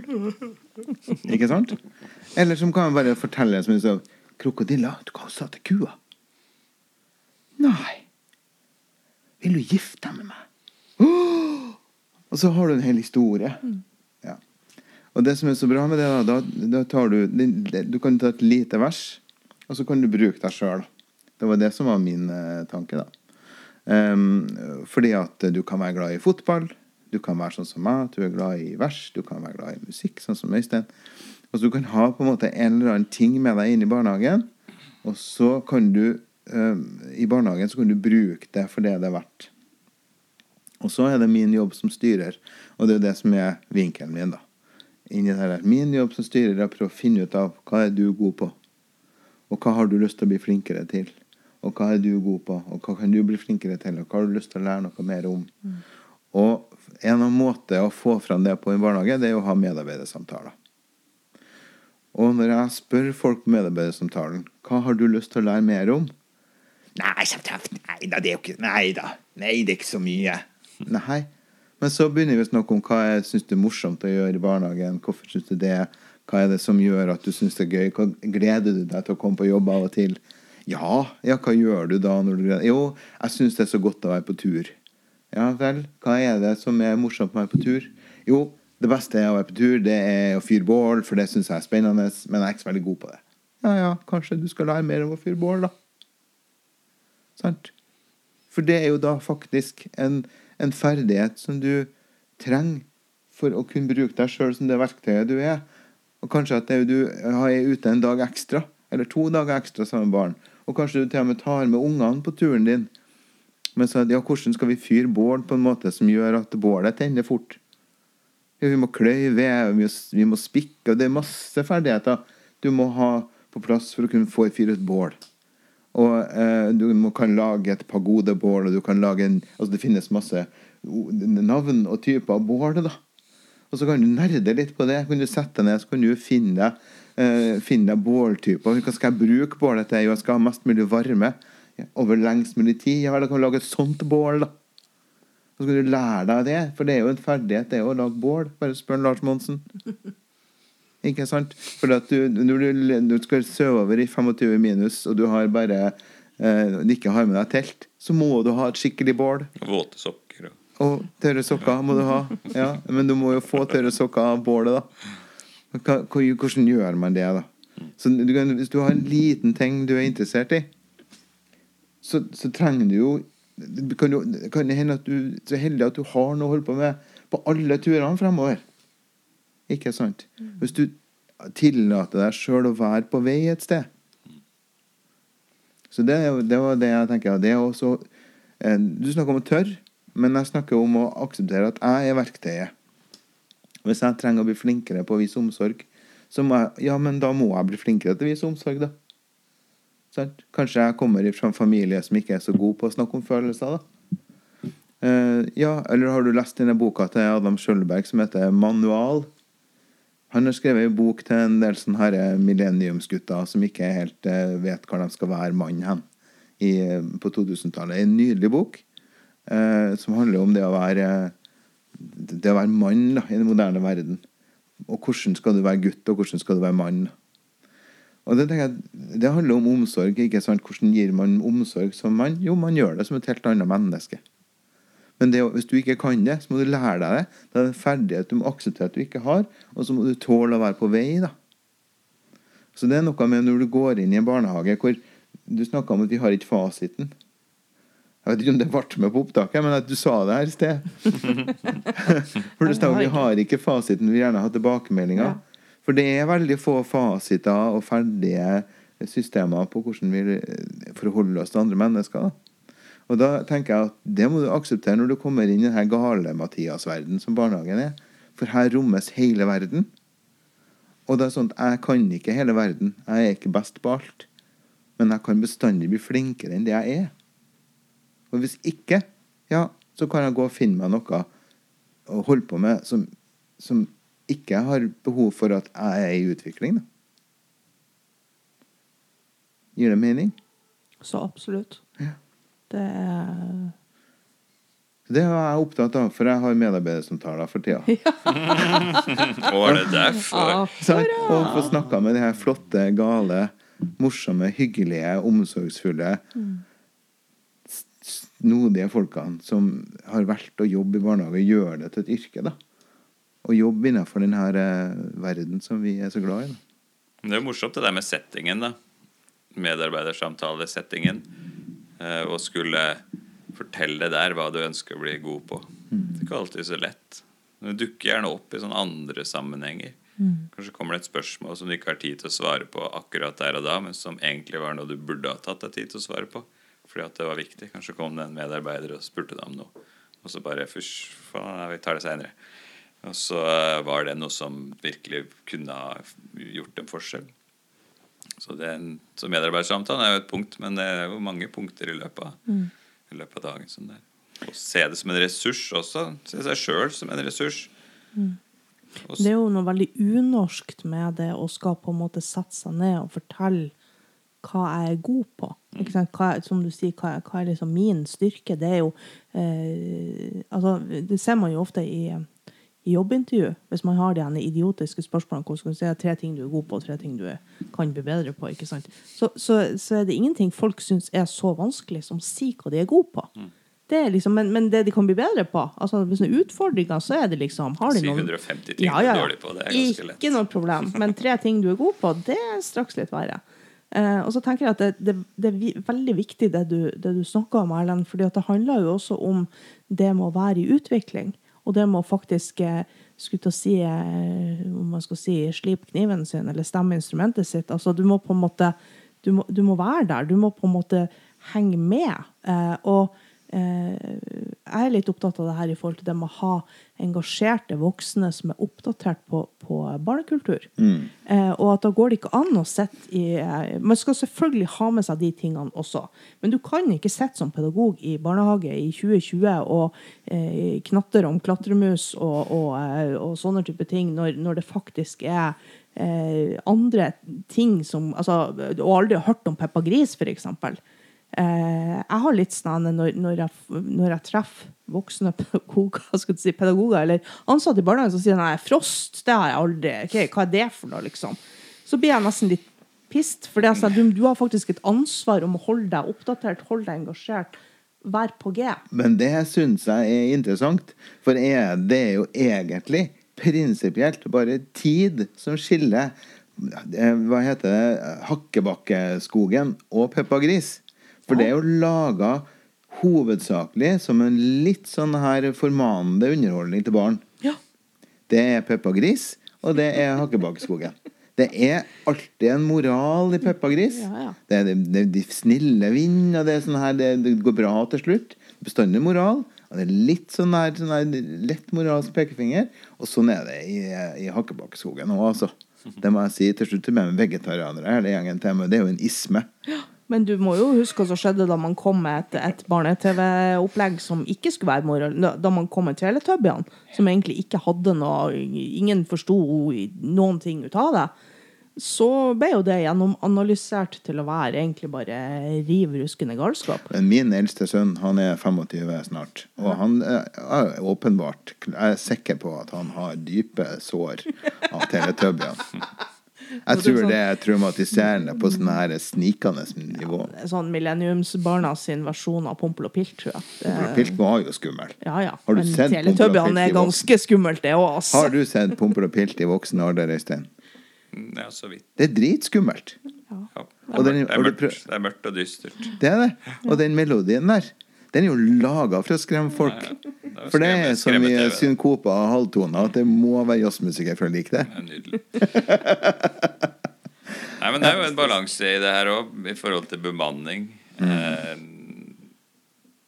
Ikke sant? Eller som kan bare fortelle som du sa Krokodilla, du kan jo sa til kua? Nei. Vil du gifte deg med meg? Oh! Og så har du en hel historie. Ja. Og det som er så bra med det, da, da, tar du Du kan ta et lite vers, og så kan du bruke deg sjøl. Det var det som var min eh, tanke, da. Um, fordi at du kan være glad i fotball. Du kan være sånn som meg, du er glad i vers. Du kan være glad i musikk, sånn som Øystein. Altså, du kan ha på en måte en eller annen ting med deg inn i barnehagen. Og så kan du I barnehagen så kan du bruke det for det det er verdt. Og så er det min jobb som styrer, og det er det som er vinkelen min. da. Inni det her. Min jobb som styrer er å prøve å finne ut av hva er du god på. Og hva har du lyst til å bli flinkere til? Og hva er du god på? Og hva kan du bli flinkere til? Og hva har du lyst til å lære noe mer om? Og en av måtene å få fram det på i barnehage, det er å ha medarbeidersamtaler. Og når jeg spør folk på medarbeidersamtalen hva har du lyst til å lære mer om? Nei, nei da, det er jo ikke Nei da. Nei, det er ikke så mye. Nei. Men så begynner vi å snakke om hva jeg syns er morsomt å gjøre i barnehagen. Hvorfor syns du det? Hva er det som gjør at du syns det er gøy? Hva gleder du deg til å komme på jobb av og til? Ja, ja, hva gjør du da? når du gleder Jo, jeg syns det er så godt å være på tur. Ja vel, hva er det som er morsomt med å være på tur? Jo, det beste er å være på tur, det er å fyre bål, for det syns jeg er spennende, men jeg er ikke så veldig god på det. Ja ja, kanskje du skal lære mer om å fyre bål, da. Sant? For det er jo da faktisk en, en ferdighet som du trenger for å kunne bruke deg sjøl som det verktøyet du er. Og kanskje at du er ute en dag ekstra, eller to dager ekstra sammen med barn. Og kanskje du til og med tar med ungene på turen din. Men så, ja, hvordan skal vi fyre bål på en måte som gjør at bålet tenner fort? Ja, vi må kløyve, ved, vi må spikke, og det er masse ferdigheter du må ha på plass for å kunne få fyre et bål. Og eh, du kan lage et pagodebål, og du kan lage en Altså det finnes masse navn og typer av bål, da. Og så kan du nerde litt på det. Kan du sette deg ned, så kan du finne eh, finne båltyper. Hva skal jeg bruke bålet til? Jo, jeg skal ha mest mulig varme over lengst mulig tid. Ja vel, da kan du lage et sånt bål, da. Så skal du lære deg det, for det er jo en ferdighet, det er å lage bål. Bare spør Lars Monsen. Ikke sant? For at du, når du, du skal sove over i 25 minus, og du har bare eh, ikke har med deg telt, så må du ha et skikkelig bål. Våte sokker og Og tørre sokker må du ha. Ja, men du må jo få tørre sokker av bålet, da. Hva, hvordan gjør man det, da? Så du kan, hvis du har en liten ting du er interessert i, så, så trenger du jo det kan det hende at du er så heldig at du har noe å holde på med på alle turene fremover. Ikke sant? Hvis du tillater deg sjøl å være på vei et sted. Så det, det var det jeg tenker. Det er også, eh, du snakker om å tørre, men jeg snakker om å akseptere at jeg er verktøyet. Hvis jeg trenger å bli flinkere på å vise omsorg, så må jeg, ja, men da må jeg bli flinkere til å vise omsorg, da. Sant? Kanskje jeg kommer fra en familie som ikke er så god på å snakke om følelser, da. Eh, ja, eller har du lest denne boka til Adam Skjølberg som heter 'Manual'? Han har skrevet en bok til en del sånne her millenniumsgutter som ikke helt eh, vet hva de skal være mann hen i, på 2000-tallet. En nydelig bok eh, som handler om det å være det å være mann da, i den moderne verden. Og hvordan skal du være gutt, og hvordan skal du være mann? Og Det jeg, det handler om omsorg. ikke sant? Hvordan gir man omsorg som mann? Jo, man gjør det som et helt annet menneske. Men det, hvis du ikke kan det, så må du lære deg det. Det er en ferdighet du må akseptere at du ikke har, og så må du tåle å være på vei. da. Så det er noe med når du går inn i en barnehage hvor du snakka om at vi har ikke fasiten. Jeg vet ikke om det ble med på opptaket, men at du sa det her i sted. For det står vi har ikke fasiten, vi vil gjerne ha tilbakemeldinger. Ja. For det er veldig få fasiter og ferdige systemer på hvordan vi eh, forholder oss til andre mennesker. da. Og da tenker jeg at det må du akseptere når du kommer inn i denne gale Mathias-verden som barnehagen er. For her rommes hele verden. Og det er sånn at jeg kan ikke hele verden. Jeg er ikke best på alt. Men jeg kan bestandig bli flinkere enn det jeg er. Og hvis ikke, ja, så kan jeg gå og finne meg noe å holde på med som, som ikke har behov for at jeg er i utvikling. Da. Gir det mening? Så absolutt. Ja. Det er Det er jeg opptatt av, for jeg har medarbeidersamtaler for tida. Hva var det derfor? Og få snakka med de her flotte, gale, morsomme, hyggelige, omsorgsfulle, snodige folkene som har valgt å jobbe i barnehage, gjør det til et yrke. da. Og jobbe innenfor denne eh, verden som vi er så glad i. da. Det er jo morsomt det der med settingen, da. Medarbeidersamtalesettingen. Eh, og skulle fortelle der hva du ønsker å bli god på. Det er ikke alltid så lett. Men det dukker gjerne opp i sånne andre sammenhenger. Kanskje kommer det et spørsmål som du ikke har tid til å svare på akkurat der og da, men som egentlig var noe du burde ha tatt deg tid til å svare på. Fordi at det var viktig. Kanskje kom det en medarbeider og spurte deg om noe. Og så bare Fysj, faen, vi tar det seinere. Og så eh, var det noe som virkelig kunne ha gjort en forskjell. Så, det, så medarbeidersamtalen er jo et punkt, men det er jo mange punkter i løpet av, i løpet av dagen. Sånn der. Å se det som en ressurs også. Se seg sjøl som en ressurs. Mm. Det er jo noe veldig unorskt med det å skal på en måte sette seg ned og fortelle hva jeg er god på. Sant? Hva, som du sier, hva, hva er liksom min styrke? Det er jo eh, Altså, det ser man jo ofte i jobbintervju. Hvis man har de idiotiske spørsmålene hvor skal du si tre ting du er god på, og tre ting du er, kan bli bedre på. ikke sant? Så, så, så er det ingenting folk syns er så vanskelig som å si hva de er gode på. Det er liksom, men, men det de kan bli bedre på altså Hvis det er utfordringer, så er det liksom har de noen, 150 ting du er dårlig på, det er ganske lett. Ikke noe problem. Men tre ting du er god på, det er straks litt verre. Eh, og så tenker jeg at det, det, det er veldig viktig det du, det du snakker om, Erlend. fordi det handler jo også om det med å være i utvikling. Og det med å faktisk eh, skulle si, eh, om man skal si slipe kniven sin eller stemme instrumentet sitt. Altså, du må på en måte du må, du må være der. Du må på en måte henge med. Eh, og eh, jeg er litt opptatt av det her i forhold til det med å ha engasjerte voksne som er oppdatert på, på barnekultur. Eh, og at da går det ikke an å sitte i eh, Man skal selvfølgelig ha med seg de tingene også, men du kan ikke sitte som pedagog i barnehage i 2020 og eh, knatter om klatremus og, og, eh, og sånne type ting, når, når det faktisk er eh, andre ting som altså, Og aldri har hørt om Peppa Gris, for eksempel. Eh, jeg har litt sånn når, når, jeg, når jeg treffer voksne pedagoger, si, pedagoger eller ansatte i barnehagen som sier nei, frost, det har jeg aldri okay, Hva er det for noe, liksom? Så blir jeg nesten litt pissed. For sånn, du, du har faktisk et ansvar om å holde deg oppdatert, holde deg engasjert, være på G. Men det syns jeg er interessant, for er, det er jo egentlig prinsipielt bare tid som skiller eh, hva heter det, Hakkebakkeskogen og Peppa Gris. For det er jo laga hovedsakelig som en litt sånn her formanende underholdning til barn. Ja. Det er Peppa Gris, og det er Hakkebakkeskogen. Det er alltid en moral i Peppa Gris. Ja, ja. Det er de, de, snille vinner, og det sånn her det, det går bra til slutt. Bestandig moral. Og det er litt sånn her, sånn her lett moralsk pekefinger. Og sånn er det i, i Hakkebakkeskogen òg, altså. Det må jeg si til slutt til meg vegetarianere hele gjengen til meg. Det er jo en isme. Men du må jo huske hva som skjedde da man kom med et, et barne-TV-opplegg som ikke skulle være moral. Da da man kom med Teletubbyene, som egentlig ikke hadde noe Ingen forsto noen ting ut av det. Så ble jo det gjennomanalysert til å være egentlig bare riv ruskende galskap. Men min eldste sønn han er 25 snart. Og han eh, er åpenbart Jeg er sikker på at han har dype sår av Teletubbyene. Jeg tror det er traumatiserende på sånn her snikende nivå. Er Sånn millenniumsbarna sin versjon av Pompel og Pilt, tror jeg. Det, Pilt var jo skummel. ja, ja. Har du Men sett Pompel og Teletubbyene er ganske skummelt, det òg, ass. Har du sett Pompel og Pilt i voksen alder, Øystein? Ja, så vidt. Det er dritskummelt. Ja. Det, den- er og mørkt, det er mørkt og dystert. Det er det. Og den melodien der, den er jo laga for å skremme folk. er For det er så mye synkope av synkoper og halvtoner at det må være jazzmusiker for å like det. Det nydelig. Nei, men det er jo en balanse i det her òg, i forhold til bemanning. Eh,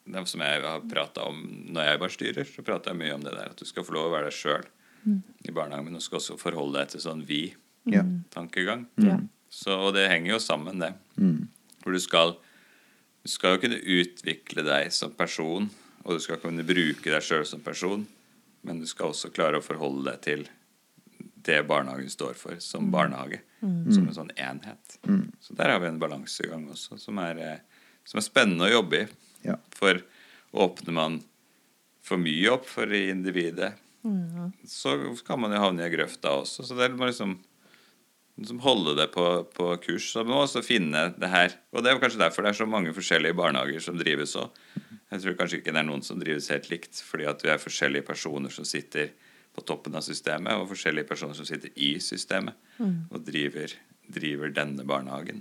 det som jeg har prata om når jeg var styrer, så prata jeg mye om det der at du skal få lov å være deg sjøl i barnehagen, men du skal også forholde deg til sånn vi-tankegang. Mm. Så, og det henger jo sammen, det. For du skal, du skal jo kunne utvikle deg som person, og du skal kunne bruke deg sjøl som person, men du skal også klare å forholde deg til det barnehagen står for, som barnehage. Som en sånn enhet. Så der har vi en balansegang også, som er, eh, som er spennende å jobbe i. Ja. For åpner man for mye opp for individet, så kan man jo havne i grøfta også. Så det er liksom liksom holder det på, på kurs. Så vi må også finne det her. Og det er kanskje derfor det er så mange forskjellige barnehager som drives òg. Jeg tror kanskje ikke det er noen som drives helt likt, fordi at vi er forskjellige personer som sitter på toppen av systemet, og forskjellige personer som sitter i systemet og driver, driver denne barnehagen.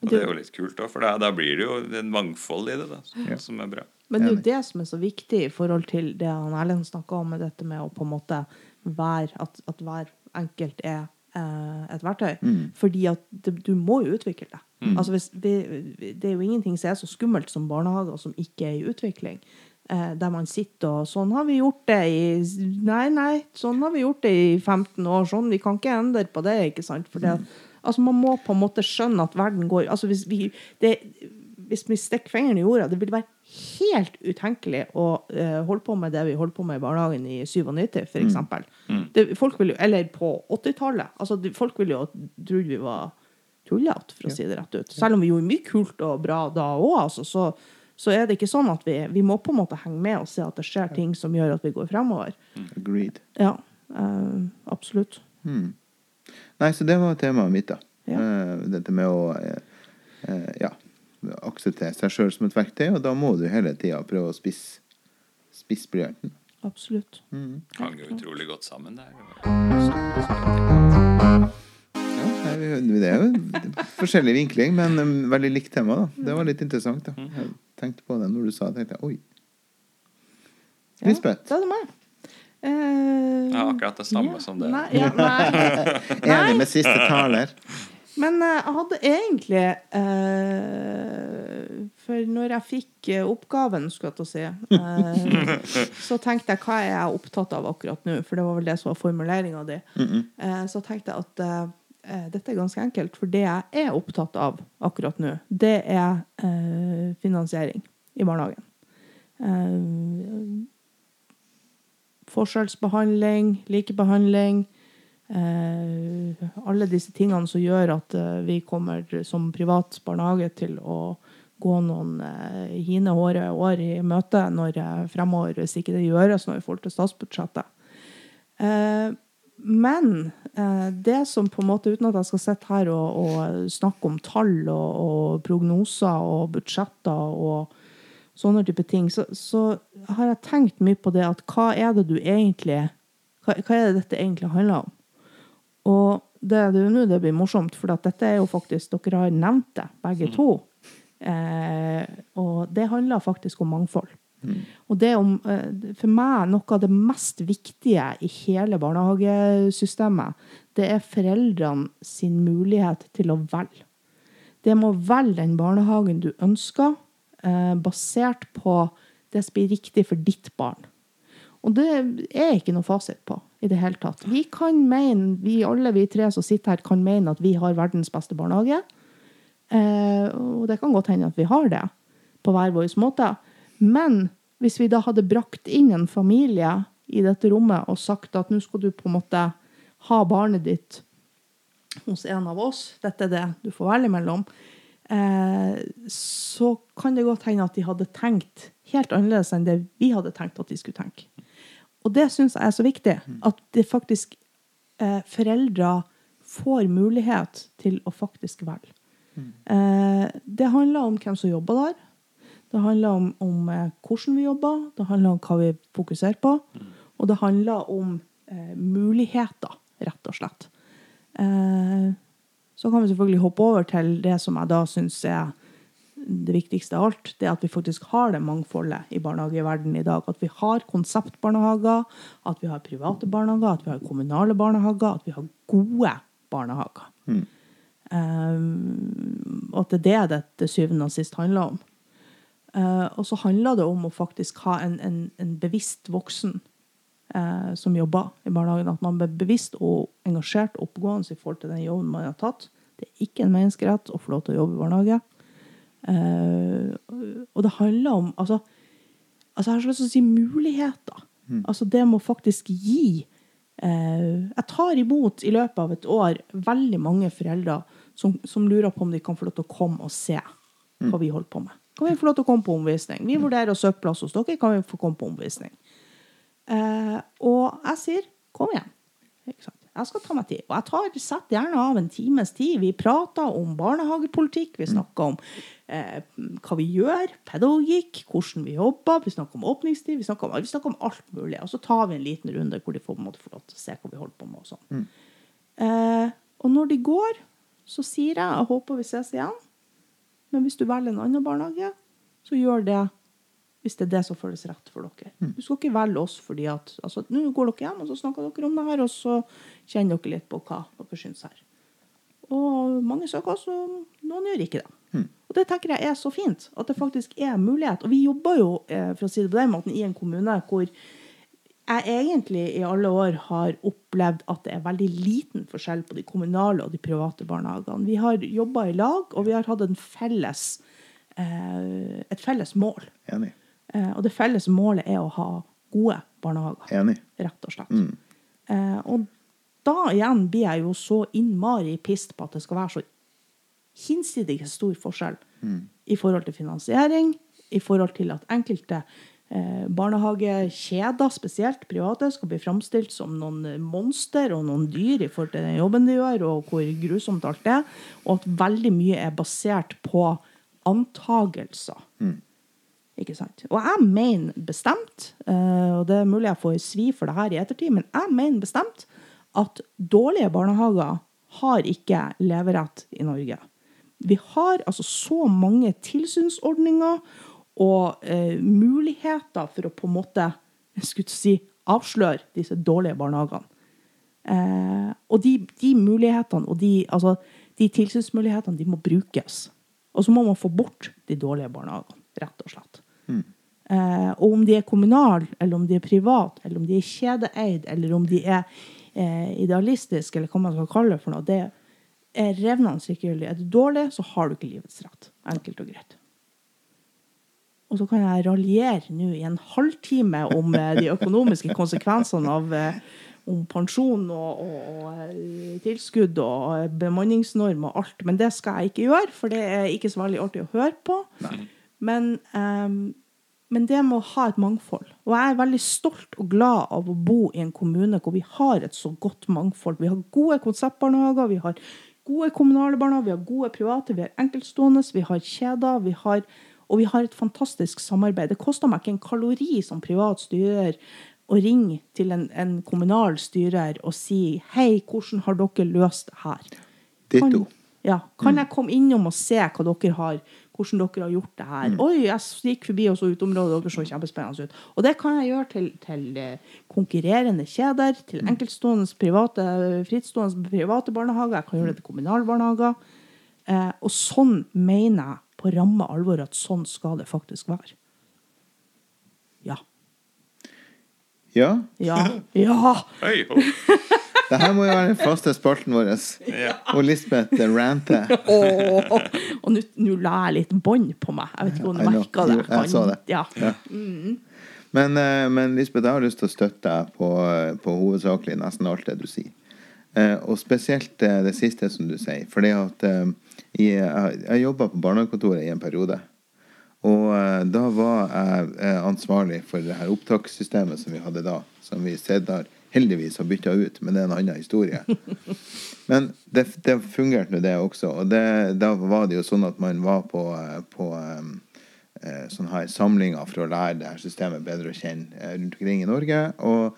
Og det er jo litt kult òg, for da, da blir det jo en mangfold i det, da, som, som er bra. Men det er jo det som er så viktig i forhold til det han Erlend snakka om, med dette med å på en måte være At, at hver enkelt er et verktøy. Fordi at det, du må jo utvikle det. Altså hvis vi, det er jo ingenting som er så skummelt som barnehager som ikke er i utvikling. Eh, der man sitter og Sånn har vi gjort det i Nei, nei, sånn har vi gjort det i 15 år. Sånn, vi kan ikke endre på det, ikke sant? For det, altså, man må på en måte skjønne at verden går Altså hvis vi det, hvis vi stikker fingeren i jorda, det vil være helt utenkelig å uh, holde på med det vi holdt på med i barnehagen i 97, for eksempel. Det, folk vil jo, eller på 80-tallet. Altså, folk ville jo trodd vi var tullete, for å si det rett ut. Selv om vi gjorde mye kult og bra da òg, altså, så, så er det ikke sånn at vi Vi må på en måte henge med og se at det skjer ting som gjør at vi går fremover. Agreed. Ja, uh, absolutt. Nei, så det var temaet mitt, da. Ja. Uh, dette med å uh, ja, akseptere seg sjøl som et verktøy, og da må du hele tida prøve å spisse spiss blyanten. Absolutt. Hang jo utrolig godt sammen der. Ja, det er jo forskjellig vinkling, men um, veldig likt tema. da Det var litt interessant. da Jeg tenkte på det når du sa det. tenkte jeg, Oi. Ja, det Da er det meg. Uh, Ja, akkurat det samme som det. Nei, ja, nei. Enig med siste taler. Men eh, jeg hadde egentlig eh, For når jeg fikk eh, oppgaven, skulle jeg til å si, eh, så tenkte jeg hva er jeg opptatt av akkurat nå? For det var vel det som var formuleringa di. Eh, så tenkte jeg at eh, dette er ganske enkelt. For det jeg er opptatt av akkurat nå, det er eh, finansiering i barnehagen. Eh, forskjellsbehandling, likebehandling. Eh, alle disse tingene som gjør at eh, vi kommer som privat barnehage til å gå noen eh, hine håre år i møte når fremover, hvis ikke det gjøres noe i forhold til statsbudsjettet. Men det som på en måte, uten at jeg skal sitte her og, og snakke om tall og, og prognoser og budsjetter og sånne type ting, så, så har jeg tenkt mye på det at hva er det du egentlig Hva, hva er det dette egentlig handler om? Og det, er jo nå det blir morsomt, for at dette er jo faktisk Dere har nevnt det, begge to. Eh, og det handler faktisk om mangfold. Og det er om, eh, for meg noe av det mest viktige i hele barnehagesystemet, det er foreldrene sin mulighet til å velge. Det må velge den barnehagen du ønsker, eh, basert på det som blir riktig for ditt barn. Og det er ikke noe fasit på i det hele tatt. Vi kan mene, vi alle vi tre som sitter her, kan mene at vi har verdens beste barnehage. Eh, og det kan godt hende at vi har det, på hver vår måte. Men hvis vi da hadde brakt inn en familie i dette rommet og sagt at nå skal du på en måte ha barnet ditt hos en av oss, dette er det du får velge mellom, eh, så kan det godt hende at de hadde tenkt helt annerledes enn det vi hadde tenkt at de skulle tenke. Og det syns jeg er så viktig. At det faktisk eh, foreldre får mulighet til å faktisk velge. Eh, det handler om hvem som jobber der. Det handler om, om eh, hvordan vi jobber. Det handler om hva vi fokuserer på. Og det handler om eh, muligheter, rett og slett. Eh, så kan vi selvfølgelig hoppe over til det som jeg da syns er det viktigste av alt, det er at vi faktisk har det mangfoldet i barnehageverdenen i dag. At vi har konseptbarnehager, at vi har private barnehager, at vi har kommunale barnehager, at vi har gode barnehager. Um, og at det er det det til syvende og sist handler om. Uh, og så handler det om å faktisk ha en, en, en bevisst voksen uh, som jobber i barnehagen. At man blir bevisst og engasjert og oppegående i forhold til den jobben man har tatt. Det er ikke en menneskerett å få lov til å jobbe i barnehage. Eh, og det handler om altså, altså Jeg har så lyst til å si muligheter. Altså det må faktisk gi eh, Jeg tar imot i løpet av et år veldig mange foreldre som, som lurer på om de kan få lov til å komme og se hva vi holder på med. Kan vi få lov til å komme på omvisning? Vi vurderer å søke plass hos dere. Kan vi få komme på omvisning? Eh, og jeg sier kom igjen. Jeg skal ta meg tid. Og jeg tar, setter gjerne av en times tid. Vi prater om barnehagepolitikk, vi snakker om eh, hva vi gjør, pedagogikk, hvordan vi jobber, vi snakker om åpningstid, vi snakker om, vi snakker om alt mulig. Og så tar vi en liten runde hvor de får, måte, få lov til å se hva vi holder på med. Og sånn. Eh, og når de går, så sier jeg jeg håper vi ses igjen. Men hvis du velger en annen barnehage, så gjør det hvis det er det som føles rett for dere. Du skal ikke velge oss fordi at altså, Nå går dere hjem, og så snakker dere om det her, og så kjenner dere litt på hva dere syns her. Og mange søker også, noen gjør ikke det. Og det tenker jeg er så fint, at det faktisk er mulighet. Og vi jobber jo, eh, for å si det på den måten, i en kommune hvor jeg egentlig i alle år har opplevd at det er veldig liten forskjell på de kommunale og de private barnehagene. Vi har jobba i lag, og vi har hatt en felles, eh, et felles mål. Enig. Eh, og det felles målet er å ha gode barnehager, Enig. rett og slett. Mm. og da igjen blir jeg jo så innmari pissed på at det skal være så hinsidig stor forskjell i forhold til finansiering, i forhold til at enkelte eh, barnehagekjeder, spesielt private, skal bli framstilt som noen monster og noen dyr i forhold til den jobben de gjør, og hvor grusomt alt er, og at veldig mye er basert på antagelser. Ikke sant? Og jeg mener bestemt, eh, og det er mulig jeg får svi for det her i ettertid, men jeg mener bestemt at dårlige barnehager har ikke leverett i Norge. Vi har altså så mange tilsynsordninger og eh, muligheter for å på en måte si, avsløre disse dårlige barnehagene. Eh, og de, de mulighetene og de, altså, de tilsynsmulighetene de må brukes. Og så må man få bort de dårlige barnehagene, rett og slett. Eh, og om de er kommunale, eller om de er private, eller om de er kjedeeid, eller om de er eh, idealistiske, eller hva man skal kalle det for noe, det er revnende likegyldig. Er du dårlig, så har du ikke livets rett. Enkelt og greit. Og så kan jeg raljere nå i en halvtime om eh, de økonomiske konsekvensene av eh, om pensjon og, og, og eh, tilskudd og eh, bemanningsnorm og alt, men det skal jeg ikke gjøre, for det er ikke så veldig artig å høre på. Men, um, men det må ha et mangfold. Og jeg er veldig stolt og glad av å bo i en kommune hvor vi har et så godt mangfold. Vi har gode konseptbarnehager, vi har gode kommunale barnehager, vi har gode private, vi har enkeltstående, vi har kjeder, vi har, og vi har et fantastisk samarbeid. Det koster meg ikke en kalori som privat styrer å ringe til en, en kommunal styrer og si hei, hvordan har dere løst det her? Kan, ja, kan jeg komme innom og se hva dere har, hvordan dere har gjort det her? Oi, jeg gikk forbi og så uteområdet, dere så kjempespennende ut. Og det kan jeg gjøre til, til eh, konkurrerende kjeder, til enkeltstående private, frittstående private barnehager. Jeg kan gjøre det til kommunale barnehager. Eh, og sånn mener jeg på ramme alvor at sånn skal det faktisk være. Ja. Ja. Ja. Ja! Det her må jo være den faste spalten vår. Og Lisbeth ranter. Oh, og nå la jeg litt bånd på meg. Jeg vet ikke om du merka det. Jeg så det. Ja. Ja. Men, eh, men Lisbeth, jeg har lyst til å støtte deg på, på hovedsakelig nesten alt det du sier. Eh, og spesielt eh, det siste som du sier. Fordi at eh, jeg, jeg jobba på barnehagekontoret i en periode. Og eh, da var jeg eh, ansvarlig for det her opptakssystemet som vi hadde da. Som vi senere heldigvis har bytta ut, men det er en annen historie. Men det, det fungerte nå, det også. Og det, da var det jo sånn at man var på, eh, på eh, eh, sånne her samlinger for å lære det her systemet bedre å kjenne rundt omkring i Norge. Og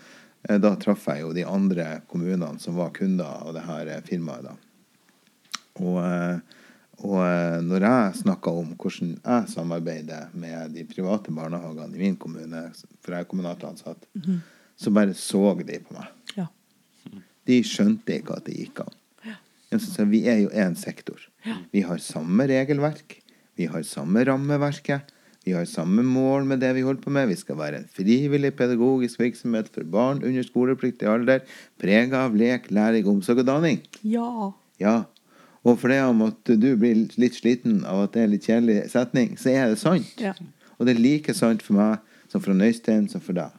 da traff jeg jo de andre kommunene som var kunder av det her firmaet. da. Og, og når jeg snakka om hvordan jeg samarbeider med de private barnehagene i min kommune, for jeg er kommunalt ansatt, så bare så de på meg. Ja. De skjønte ikke at det gikk an. At Vi er jo én sektor. Vi har samme regelverk. Vi har samme rammeverket. Vi har samme mål med det vi holder på med. Vi skal være en frivillig pedagogisk virksomhet for barn under skolepliktig alder, prega av lek, læring, omsorg og danning. ja. Ja. Og for det om at du blir litt sliten av at det er litt kjedelig setning, så er det sant. Ja. Og det er like sant for meg som for Øystein som for deg.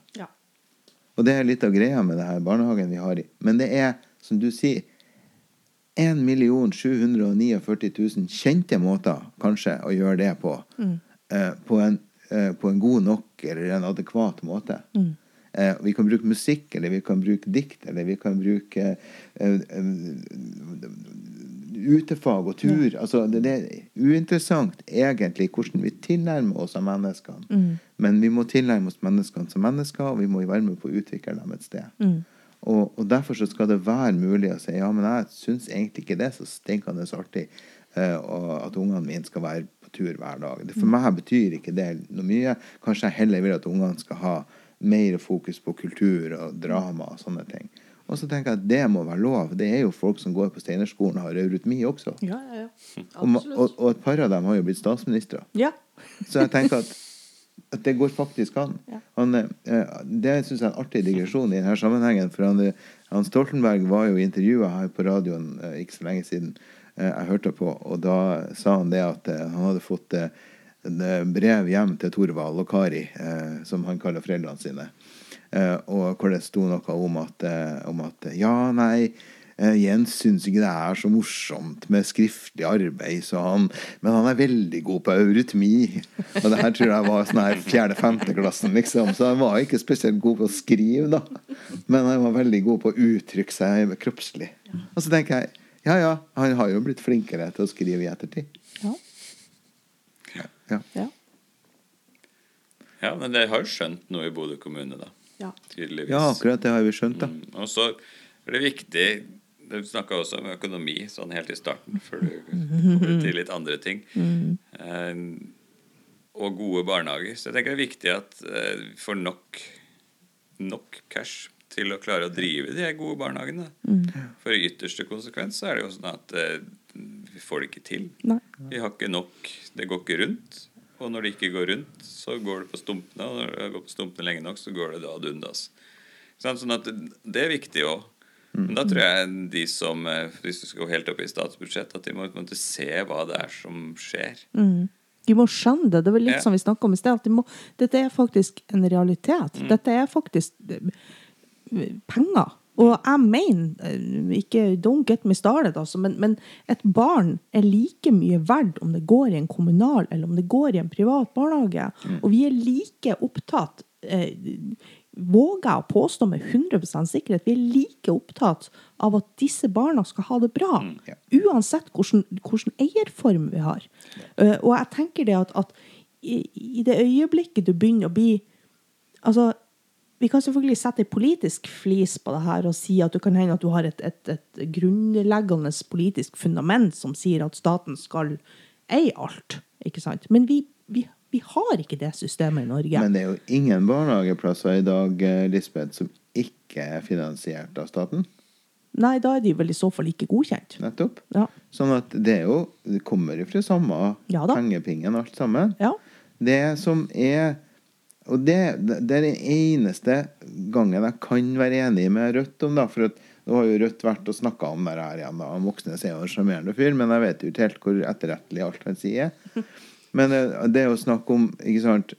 Og det er litt av greia med det her barnehagen vi har i. Men det er, som du sier, 1 749 000 kjente måter kanskje å gjøre det på. Eh, på, en, eh, på en god nok eller en adekvat måte. Eh, vi kan bruke musikk, eller vi kan bruke dikt, eller vi kan bruke eh, eh, utefag og tur. Altså, det, det er uinteressant egentlig hvordan vi tilnærmer oss av menneskene. Men vi må tilnærme oss menneskene som mennesker, og vi må være med på å utvikle dem et sted. Og, og derfor så skal det være mulig å si ja, men jeg syns egentlig ikke det er så stinkende artig uh, at ungene mine skal være på tur hver dag. Det, for meg betyr ikke det noe mye. Kanskje jeg heller vil at ungene skal ha mer fokus på kultur og drama og sånne ting. Og så tenker jeg at det må være lov. Det er jo folk som går på Steinerskolen og har eurytmi også. Ja, ja, ja. Og, og, og et par av dem har jo blitt statsministre. Ja. Så jeg tenker at, at det går faktisk an. Ja. Han, eh, det syns jeg er en artig digresjon i denne sammenhengen. For han, han Stoltenberg var jo intervjua her på radioen eh, ikke så lenge siden. eh, Jeg hørte på, og da sa han det at han hadde fått brev hjem til Torvald og Kari, som han kaller foreldrene sine. Eh, og hvor det sto noe om at, eh, om at ja, nei eh, Jens syns ikke det er så morsomt med skriftlig arbeid, så han, men han er veldig god på eurytmi. Og det her tror jeg var sånn her fjerde-femteklassen, liksom. Så han var ikke spesielt god på å skrive, da. Men han var veldig god på å uttrykke seg kroppslig. Og så tenker jeg ja ja, han har jo blitt flinkere til å skrive i ettertid. Ja. Ja. Ja. Ja, men dere har jo skjønt noe i Bodø kommune, da. Ja. Tydeligvis. ja, akkurat det har vi skjønt, da. Mm, og så er det viktig Du snakka også om økonomi sånn helt i starten, før du kommer til litt andre ting. Eh, og gode barnehager. Så jeg tenker det er viktig at eh, vi får nok, nok cash til å klare å drive de gode barnehagene. For i ytterste konsekvens så er det jo sånn at eh, vi får det ikke til. Nei. Vi har ikke nok Det går ikke rundt. Og når det ikke går rundt, så går det på stumpene. Og når det går på stumpene lenge nok, så går det da ad undas. Sånn at det, er viktig òg. Men da tror jeg de som eh, Hvis du skal gå helt opp i statsbudsjettet, at de må måte se hva det er som skjer. De må skjønne det. Det var litt Ja. som vi snakka om i sted. De må, dette er faktisk en realitet. Dette er faktisk eh, penger. Og jeg mener, eh, ikke don't get me started, altså, men, men et barn er like mye verdt om det går i en kommunal eller om det går i en privat barnehage. Og vi er like opptatt eh, våger jeg å påstå med 100% sikkerhet, vi er like opptatt av at disse barna skal ha det bra. ja. Uansett hvordan eierform vi har. Uh, og jeg tenker det at, at i, i det øyeblikket du begynner å bli Altså, vi kan selvfølgelig sette en politisk flis på det her og si at det kan hende at du har et, et, et grunnleggende politisk fundament som sier at staten skal eie alt. Ikke sant? Men vi, vi, vi har ikke det systemet i Norge. Men det er jo ingen barnehageplasser i dag eh, Lisbeth, som ikke er finansiert av staten. Nei, da er de vel i så fall ikke godkjent. Nettopp. Ja. Sånn at det er jo Det kommer fra samme Ja pengepingen, alt sammen. Ja. Det som er Og det, det er den eneste gangen jeg kan være enig med Rødt om, da. For at nå har jo Rødt vært og snakka om det her igjen. da. Moxnes er jo en sjarmerende fyr, men jeg vet jo ikke helt hvor etterrettelig alt han sier. Men det, det er jo snakk om ikke sant,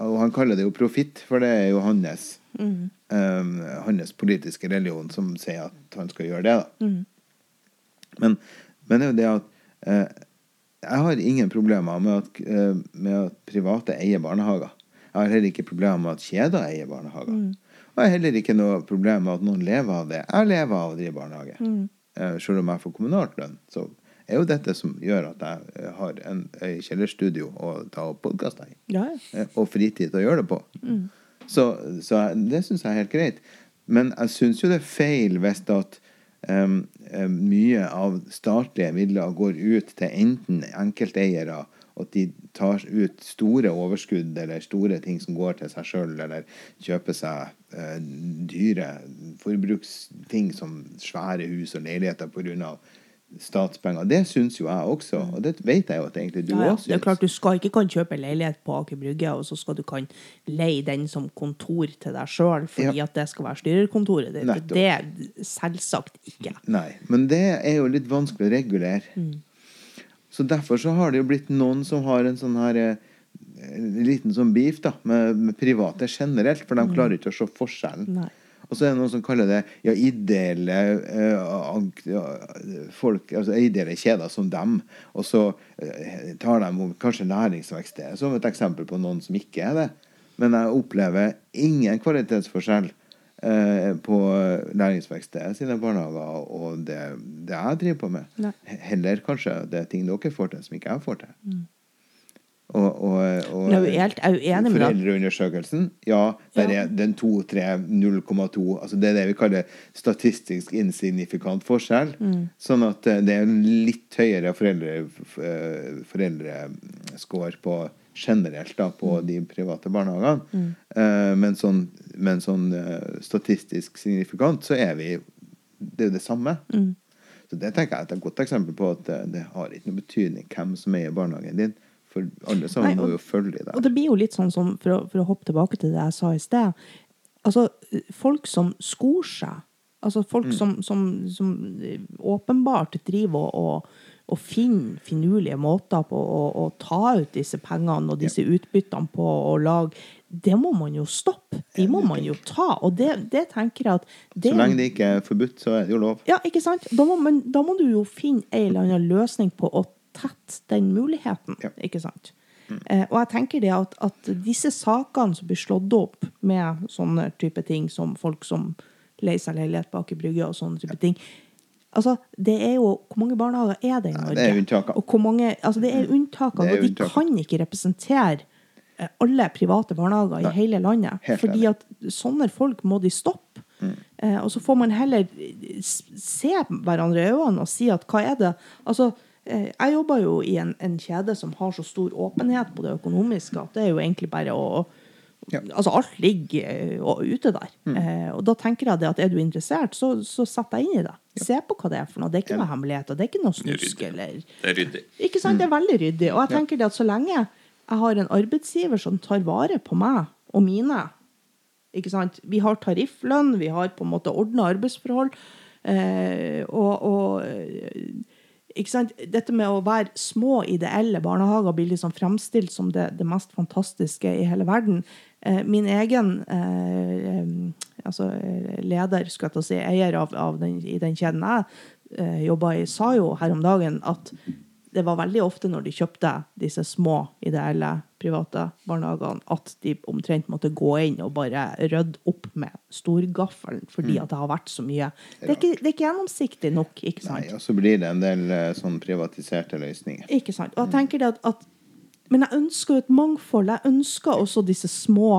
Og han kaller det jo profitt, for det er jo hans eh, hans politiske religion som sier at han skal gjøre det. da. Men, men det er jo det at uh, jeg har ingen problemer med at, uh, med at private eier barnehager. Jeg har heller ikke problemer med at kjeder eier barnehager. Og jeg har heller ikke noe problem med at noen lever av det. Jeg lever av å drive barnehage. Mm. selv om jeg får kommunalt lønn, så er jo dette som gjør at jeg eh, har en, en kjellerstudio å ta opp podkaster i. Ja. Eh, og fritid å gjøre det på. Så, så det syns jeg er helt greit. Men jeg syns jo det er feil hvis at em, mye av statlige midler går ut til enten enkelteiere, at de tar ut store overskudd eller store ting som går til seg sjøl, eller kjøper seg eh, dyre forbruksting som svære hus og leiligheter pga. statspenger. Det syns jo jeg også, og det vet jeg jo at egentlig du Ja, ja. syns. Det er klart Du skal ikke kan kjøpe leilighet på Aker Brygge, og så skal du kan leie den som kontor til deg sjøl, fordi Ja. at det skal være styrerkontoret ditt. Det er selvsagt ikke. Nei, men det er jo litt vanskelig å regulere. Så derfor så har det jo blitt noen som har en sånn her eh, en liten sånn beef da, med, med private generelt, for de klarer ikke å se forskjellen. Nei. Og så er det noen som kaller det ja, ideelle eh, folk, altså ideelle kjeder som dem, og så eh, tar de om kanskje næringsvekst det, som et eksempel på noen som ikke er det. Men jeg opplever ingen kvalitetsforskjell eh, på Læringsverkstedet sine barnehager og det, det jeg driver på med. Nei. Heller kanskje det er ting dere får til som ikke jeg får til. Og, og, og Men jeg er jo helt- jeg er jo enig med deg. Foreldreundersøkelsen, ja, der Ja. er den 2, 3, 0,2 altså Det er det vi kaller statistisk insignifikant forskjell. Mm. Sånn at eh, det er en litt høyere foreldre, eh, foreldrescore på generelt da, på Mm. de private barnehagene. Eh, men sånn, men sånn uh, statistisk signifikant så er vi Det er jo det samme. Mm. Så det tenker jeg er et godt eksempel på at det, det har ikke noe betydning hvem som eier barnehagen din. For alle sammen Nei, og- må jo følge deg. Og det blir jo litt sånn som, for å, for å hoppe tilbake til det jeg sa i sted Altså, folk som skor seg, altså folk Mm. som, som, som åpenbart driver og, og, og finne finurlige måter på å, å ta ut disse pengene og disse utbyttene på å lage Det må man jo stoppe. De må man jo ta. Og det, det tenker jeg at det, Så lenge det ikke er forbudt, så er det jo lov. Ja, ikke sant? Da må, man, da må du jo finne en eller annen løsning på å tette den muligheten. Ja. Ikke sant? Eh, og jeg tenker det at, at disse sakene som blir slått opp med sånne type ting, som folk som leier seg leilighet bak i brygga og sånne type ting Altså, det er jo Hvor mange barnehager er det i Norge? det er unntaker. Og hvor mange, altså det er unntaket, Det er og de kan ikke representere eh, alle private barnehager i hele landet. Helt fordi at sånne folk må de stoppe. Eh, og så får man heller se hverandre i øynene og si at hva er det Altså, eh, jeg jobber jo i en, en kjede som har så stor åpenhet på det økonomiske at det er jo egentlig bare å Ja. Mm. Altså, alt ligger eh, ute der. Eh, og da tenker jeg det at er du interessert, så, så sett deg inn i det. Se på hva det er for noe. Det er ikke noe hemmeligheter. Det er ikke noe snusk eller Det er ryddig. ikke sant? Det er veldig ryddig. Og jeg tenker det at så lenge jeg har en arbeidsgiver som tar vare på meg og mine ikke sant? Vi har tarifflønn, vi har på en måte ordna arbeidsforhold. Eh, og, og eh, ikke sant? Dette med å være små, ideelle barnehager blir liksom fremstilt som det, det mest fantastiske i hele verden. Eh, min egen eh, altså eh, leder, skal jeg si, eier av, av den, i den kjeden jeg eh, jobba i, sa jo her om dagen at det var veldig ofte når de kjøpte disse små, ideelle, private barnehagene, at de omtrent måtte gå inn og bare rydde opp med storgaffelen fordi at det har vært så mye. Det er ikke, det er ikke gjennomsiktig nok, ikke sant? Nei, og så blir det en del sånn privatiserte løsninger. Ikke sant? Og jeg tenker det at, at Men jeg ønsker jo et mangfold. Jeg ønsker også disse små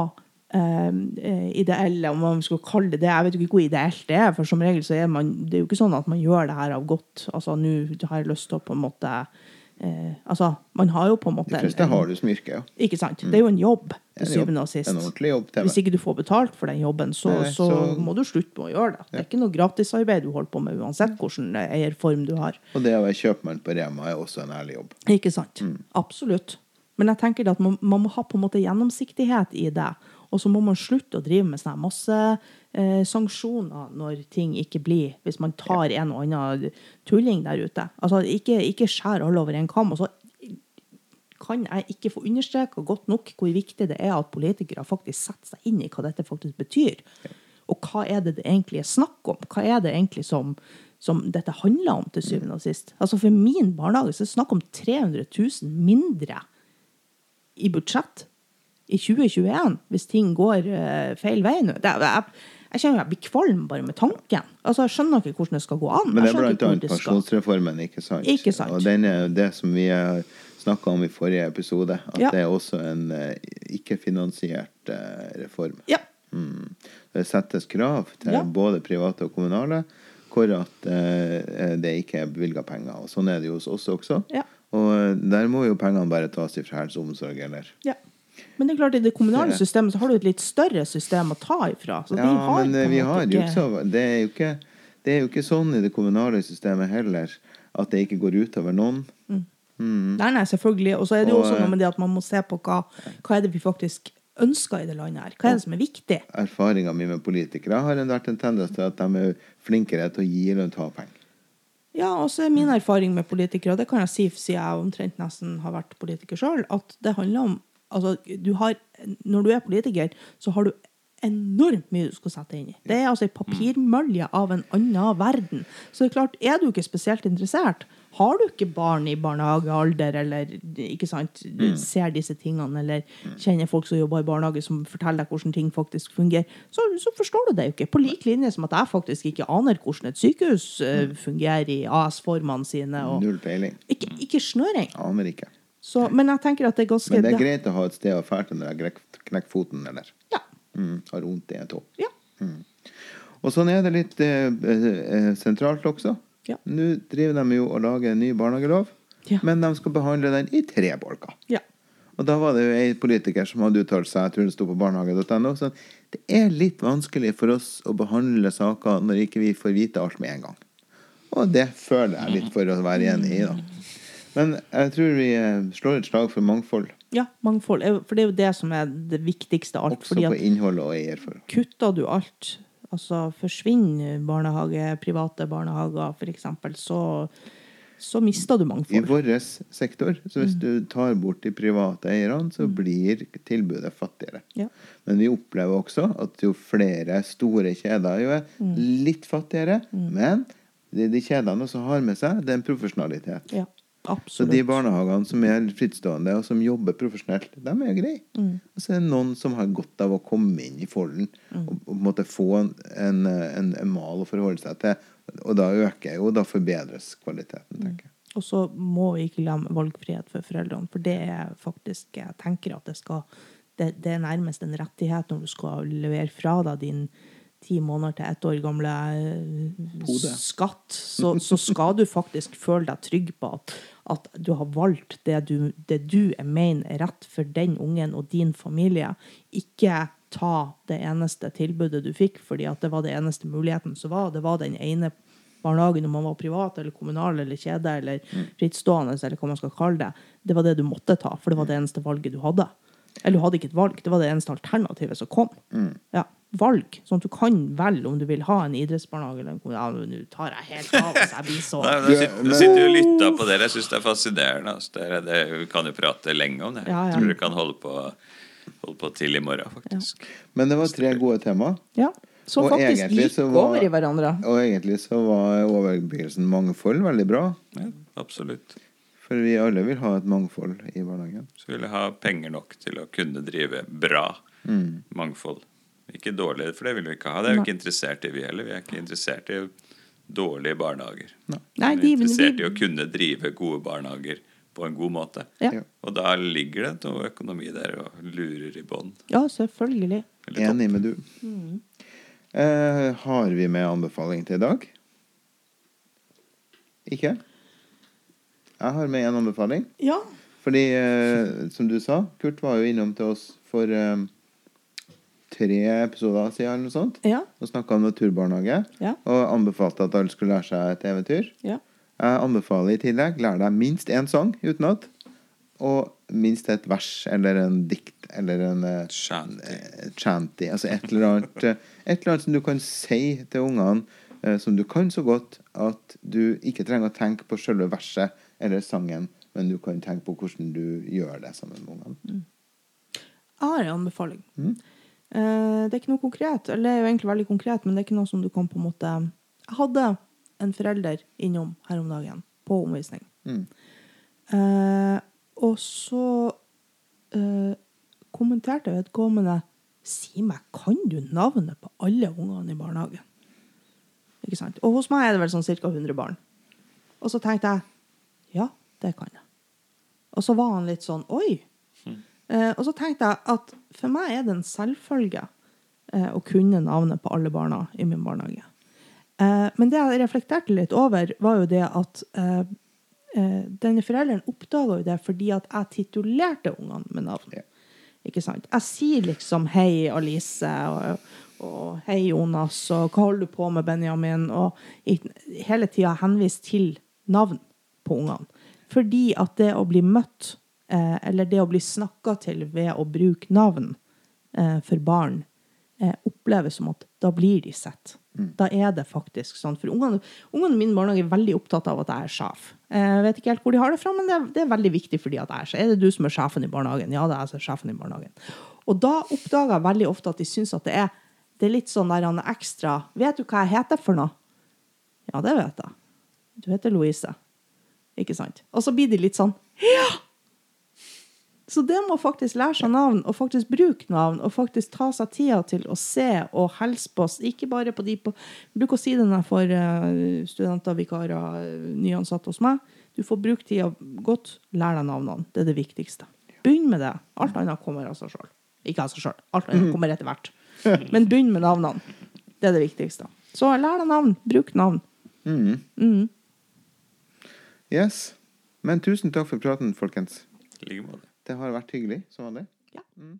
eh, eh, ideelle, om man skal kalle det det. Jeg vet jo ikke hvor ideelt det er, for som regel så er man Det er jo ikke sånn at man gjør det her av godt. Altså, nå har jeg lyst til å på en måte eh, Altså, man har jo på en måte De fleste har det som yrke, ja. Ikke sant? Det er jo en jobb, En til syvende og sist. En ordentlig jobb til meg. Hvis ikke du får betalt for den jobben, så, Nei, så, så- må du slutte med å gjøre det. Det er ikke noe gratisarbeid du holder på med, uansett hvilken eierform du har. Og det å være kjøpmann på Rema er også en ærlig jobb. Ikke sant? Absolutt. Men jeg tenker at man, man må ha på en måte gjennomsiktighet i det. Og så må man slutte å drive med sånne masse eh, sanksjoner når ting ikke blir Hvis man tar en og annen tulling der ute. Altså, ikke, ikke skjær alle over en kam. Og så kan jeg ikke få understreka godt nok hvor viktig det er at politikere faktisk setter seg inn i hva dette faktisk betyr. Og hva er det det egentlig er snakk om? Hva er det egentlig som, som dette handler om, til syvende og sist? Altså For min barnehage så er det snakk om 300 000 mindre i budsjett i 2021, hvis ting går uh, feil vei nå. Det, jeg, jeg kjenner jeg blir kvalm bare med tanken. Altså Jeg skjønner ikke hvordan det skal gå an. Men det er blant annet pensjonsreformen, ikke sant? Ikke sant. Og den er det som vi snakka om i forrige episode, at Ja. det er også en eh, ikke-finansiert eh, reform. Ja. Mm. Det settes krav til Ja. både private og kommunale hvor at det ikke er bevilga penger. Og sånn er det jo hos oss også. Ja. Og eh, der må jo pengene bare tas ifra helse og omsorg, eller Ja. Men det er klart, i det kommunale systemet så har du et litt større system å ta ifra. Så Ja, men eh, vi har jo ikke så det er jo ikke, det er jo ikke sånn i det kommunale systemet heller at det ikke går utover noen. Nei, nei, selvfølgelig. Og så er det jo også eh, noe med det at man må se på hva, hva er det vi faktisk ønsker i det landet her. Hva er det som er viktig? Erfaringa mi med politikere har vært en tendens til at de er flinkere til å gi og ta penger. Ja, og så er min erfaring med politikere, og det kan jeg si siden jeg omtrent nesten har vært politiker sjøl, at det handler om altså, du har, Når du er politiker, så har du enormt mye du skal sette inn i. Det er altså ei papirmølje av en annen verden. Så det er klart, er du ikke spesielt interessert, Har du ikke barn i barnehagealder, eller ikke sant, du Mm. ser disse tingene, eller kjenner folk som jobber i barnehage, som forteller deg hvordan ting faktisk fungerer, så, så forstår du det jo ikke. På lik linje som at jeg faktisk ikke aner hvordan et sykehus eh, fungerer i AS-formene sine. Og Null peiling. ikke, ikke snøring. Aner ikke. Så, men jeg tenker at det er ganske Men det er greit å ha et sted å dra til når jeg knekker foten eller Ja. mm, har vondt i en tå. ja. Og sånn er det litt eh, eh, sentralt også. Ja. Nå driver de jo og lager en ny barnehagelov, Ja. men de skal behandle den i tre bolker. ja. Og da var det jo ei politiker som hadde uttalt seg, jeg tror det sto på barnehage.no, sånn det er litt vanskelig for oss å behandle saker når ikke vi får vite alt med en gang. Og det føler jeg litt for å være enig i, da. Men jeg tror vi eh, slår et slag for mangfold, Ja, mangfold. er For det er jo det som er det viktigste av alt. også på innhold og eierforhold. kutter du alt, altså forsvinner barnehage, private barnehager f.eks., så, så mister du I vår sektor, så Mm. hvis du tar bort de private eierne, så blir tilbudet fattigere. Ja. Men vi opplever også at jo flere store kjeder jo er Mm. litt fattigere, men de, de kjedene også har med seg det er en profesjonalitet. ja, Så de barnehagene som er frittstående og som jobber profesjonelt, de er greie. Mm. Og så er det noen som har godt av å komme inn i folden Mm. og, og måtte få en, en, en, en mal å forholde seg til. Og da øker jo, da forbedres kvaliteten, tenker jeg. Og så må vi ikke glemme valgfrihet for foreldrene, for det er faktisk Jeg tenker at det skal det, det er nærmest en rettighet når du skal levere fra deg din ti måneder til ett år gamle eh, skatt, så, så skal du faktisk føle deg trygg på at, at du har valgt det du, det du mener er rett for den ungen og din familie. Ikke ta det eneste tilbudet du fikk fordi at det var det eneste muligheten som var. Det var den ene barnehagen, om man var privat eller kommunal eller kjede eller frittstående, eller hva man skal kalle det. Det var det du måtte ta, for det var det eneste valget du hadde. Eller du hadde ikke et valg, det var det eneste alternativet som kom. Ja, valg, sånn at du kan velge om du vil ha en idrettsbarnehage eller en kommunal. Ja, nå tar jeg helt av, så jeg blir så men sitter, du og lytter på dere. Jeg syns det er fascinerende. Altså. Dere, det, vi kan jo prate lenge om det. Ja, ja. Jeg tror du kan holde på, holde på til i morgen, faktisk. Men det var tre gode tema. Ja, som Og faktisk gikk var- over i hverandre. Og egentlig så var overbyggelsen mangfold veldig bra. Ja, absolutt. For vi alle vil ha et mangfold i barnehagen. Så vil jeg ha penger nok til å kunne drive bra mangfold. Ikke dårlig, for det vil vi ikke ha. Det er vi ikke interessert i, vi heller. Vi er ikke interessert i dårlige barnehager. Nei, vi er interessert i å kunne drive gode barnehager på en god måte. Ja. Og da ligger det noe økonomi der og lurer i bånn. ja, selvfølgelig. Enig med du. Eh, har vi med anbefaling til i dag? Ikke? Jeg har med en anbefaling. Ja. Fordi, eh, som du sa, Kurt var jo innom til oss for eh, tre episoder siden eller noe sånt. Ja. Og snakka om naturbarnehage. Ja. Og anbefalte at alle skulle lære seg et eventyr. Ja. Jeg anbefaler i tillegg lær deg minst én sang utenat. Og minst et vers eller en dikt eller en Chanty. Eh, chanty. Altså et eller annet eh, Et eller annet som du kan si til ungene, eh, som du kan så godt at du ikke trenger å tenke på selve verset eller sangen, men du kan tenke på hvordan du gjør det sammen med ungene. Jeg har en anbefaling. Eh, det er ikke noe konkret, eller det er jo egentlig veldig konkret, men det er ikke noe som du kan på en måte Jeg hadde en forelder innom her om dagen på omvisning. Mm. Eh, og så eh, kommenterte vedkommende Si meg, kan du navnet på alle ungene i barnehagen? Ikke sant? Og hos meg er det vel sånn ca. 100 barn. Og så tenkte jeg ja, det kan jeg. Og så var han litt sånn oi. Eh, og så tenkte jeg at for meg er det en selvfølge eh, å kunne navnet på alle barna i min barnehage. Eh, men det jeg reflekterte litt over, var jo det at eh, eh, denne forelderen oppdaga jo det fordi at jeg titulerte ungene med navn. Ikke sant? Jeg sier liksom 'hei, Alice' og, og 'hei, Jonas', og 'hva holder du på med, Benjamin?' og hele tida henvist til navn på ungene. Fordi at det å bli møtt, eller det å bli snakka til ved å bruke navn eh, for barn, eh, oppleves som at da blir de sett. Da er det faktisk sånn. For ungene, ungene i min barnehage er veldig opptatt av at jeg er sjef. Jeg vet ikke helt hvor de har det fra, men det er, det er veldig viktig for de at jeg er sjef. Er det du som er sjefen i barnehagen? Ja, det er jeg som er sjefen i barnehagen. Og da oppdager jeg veldig ofte at de syns at det er, det er litt sånn der han er ekstra Vet du hva jeg heter for noe? Ja, det vet jeg. Du heter Louise. Ikke sant? Og så blir de litt sånn Ja! Så det må faktisk lære seg navn, og faktisk bruke navn, og faktisk ta seg tida til å se og hilse på oss. Ikke bare på de på Jeg bruker å si det når jeg får eh, studenter, vikarer, eh, nyansatte hos meg. Du får bruke tida godt. Lær deg navnene. Det er det viktigste. Begynn med det. Alt annet kommer av seg sjøl. Ikke av seg sjøl. Alt annet kommer etter hvert. Men begynn med navnene. Det er det viktigste. Så lær deg navn. Bruk navn. Yes. Men tusen takk for praten, folkens. I like måte. Det har vært hyggelig som vanlig. Ja. Mm.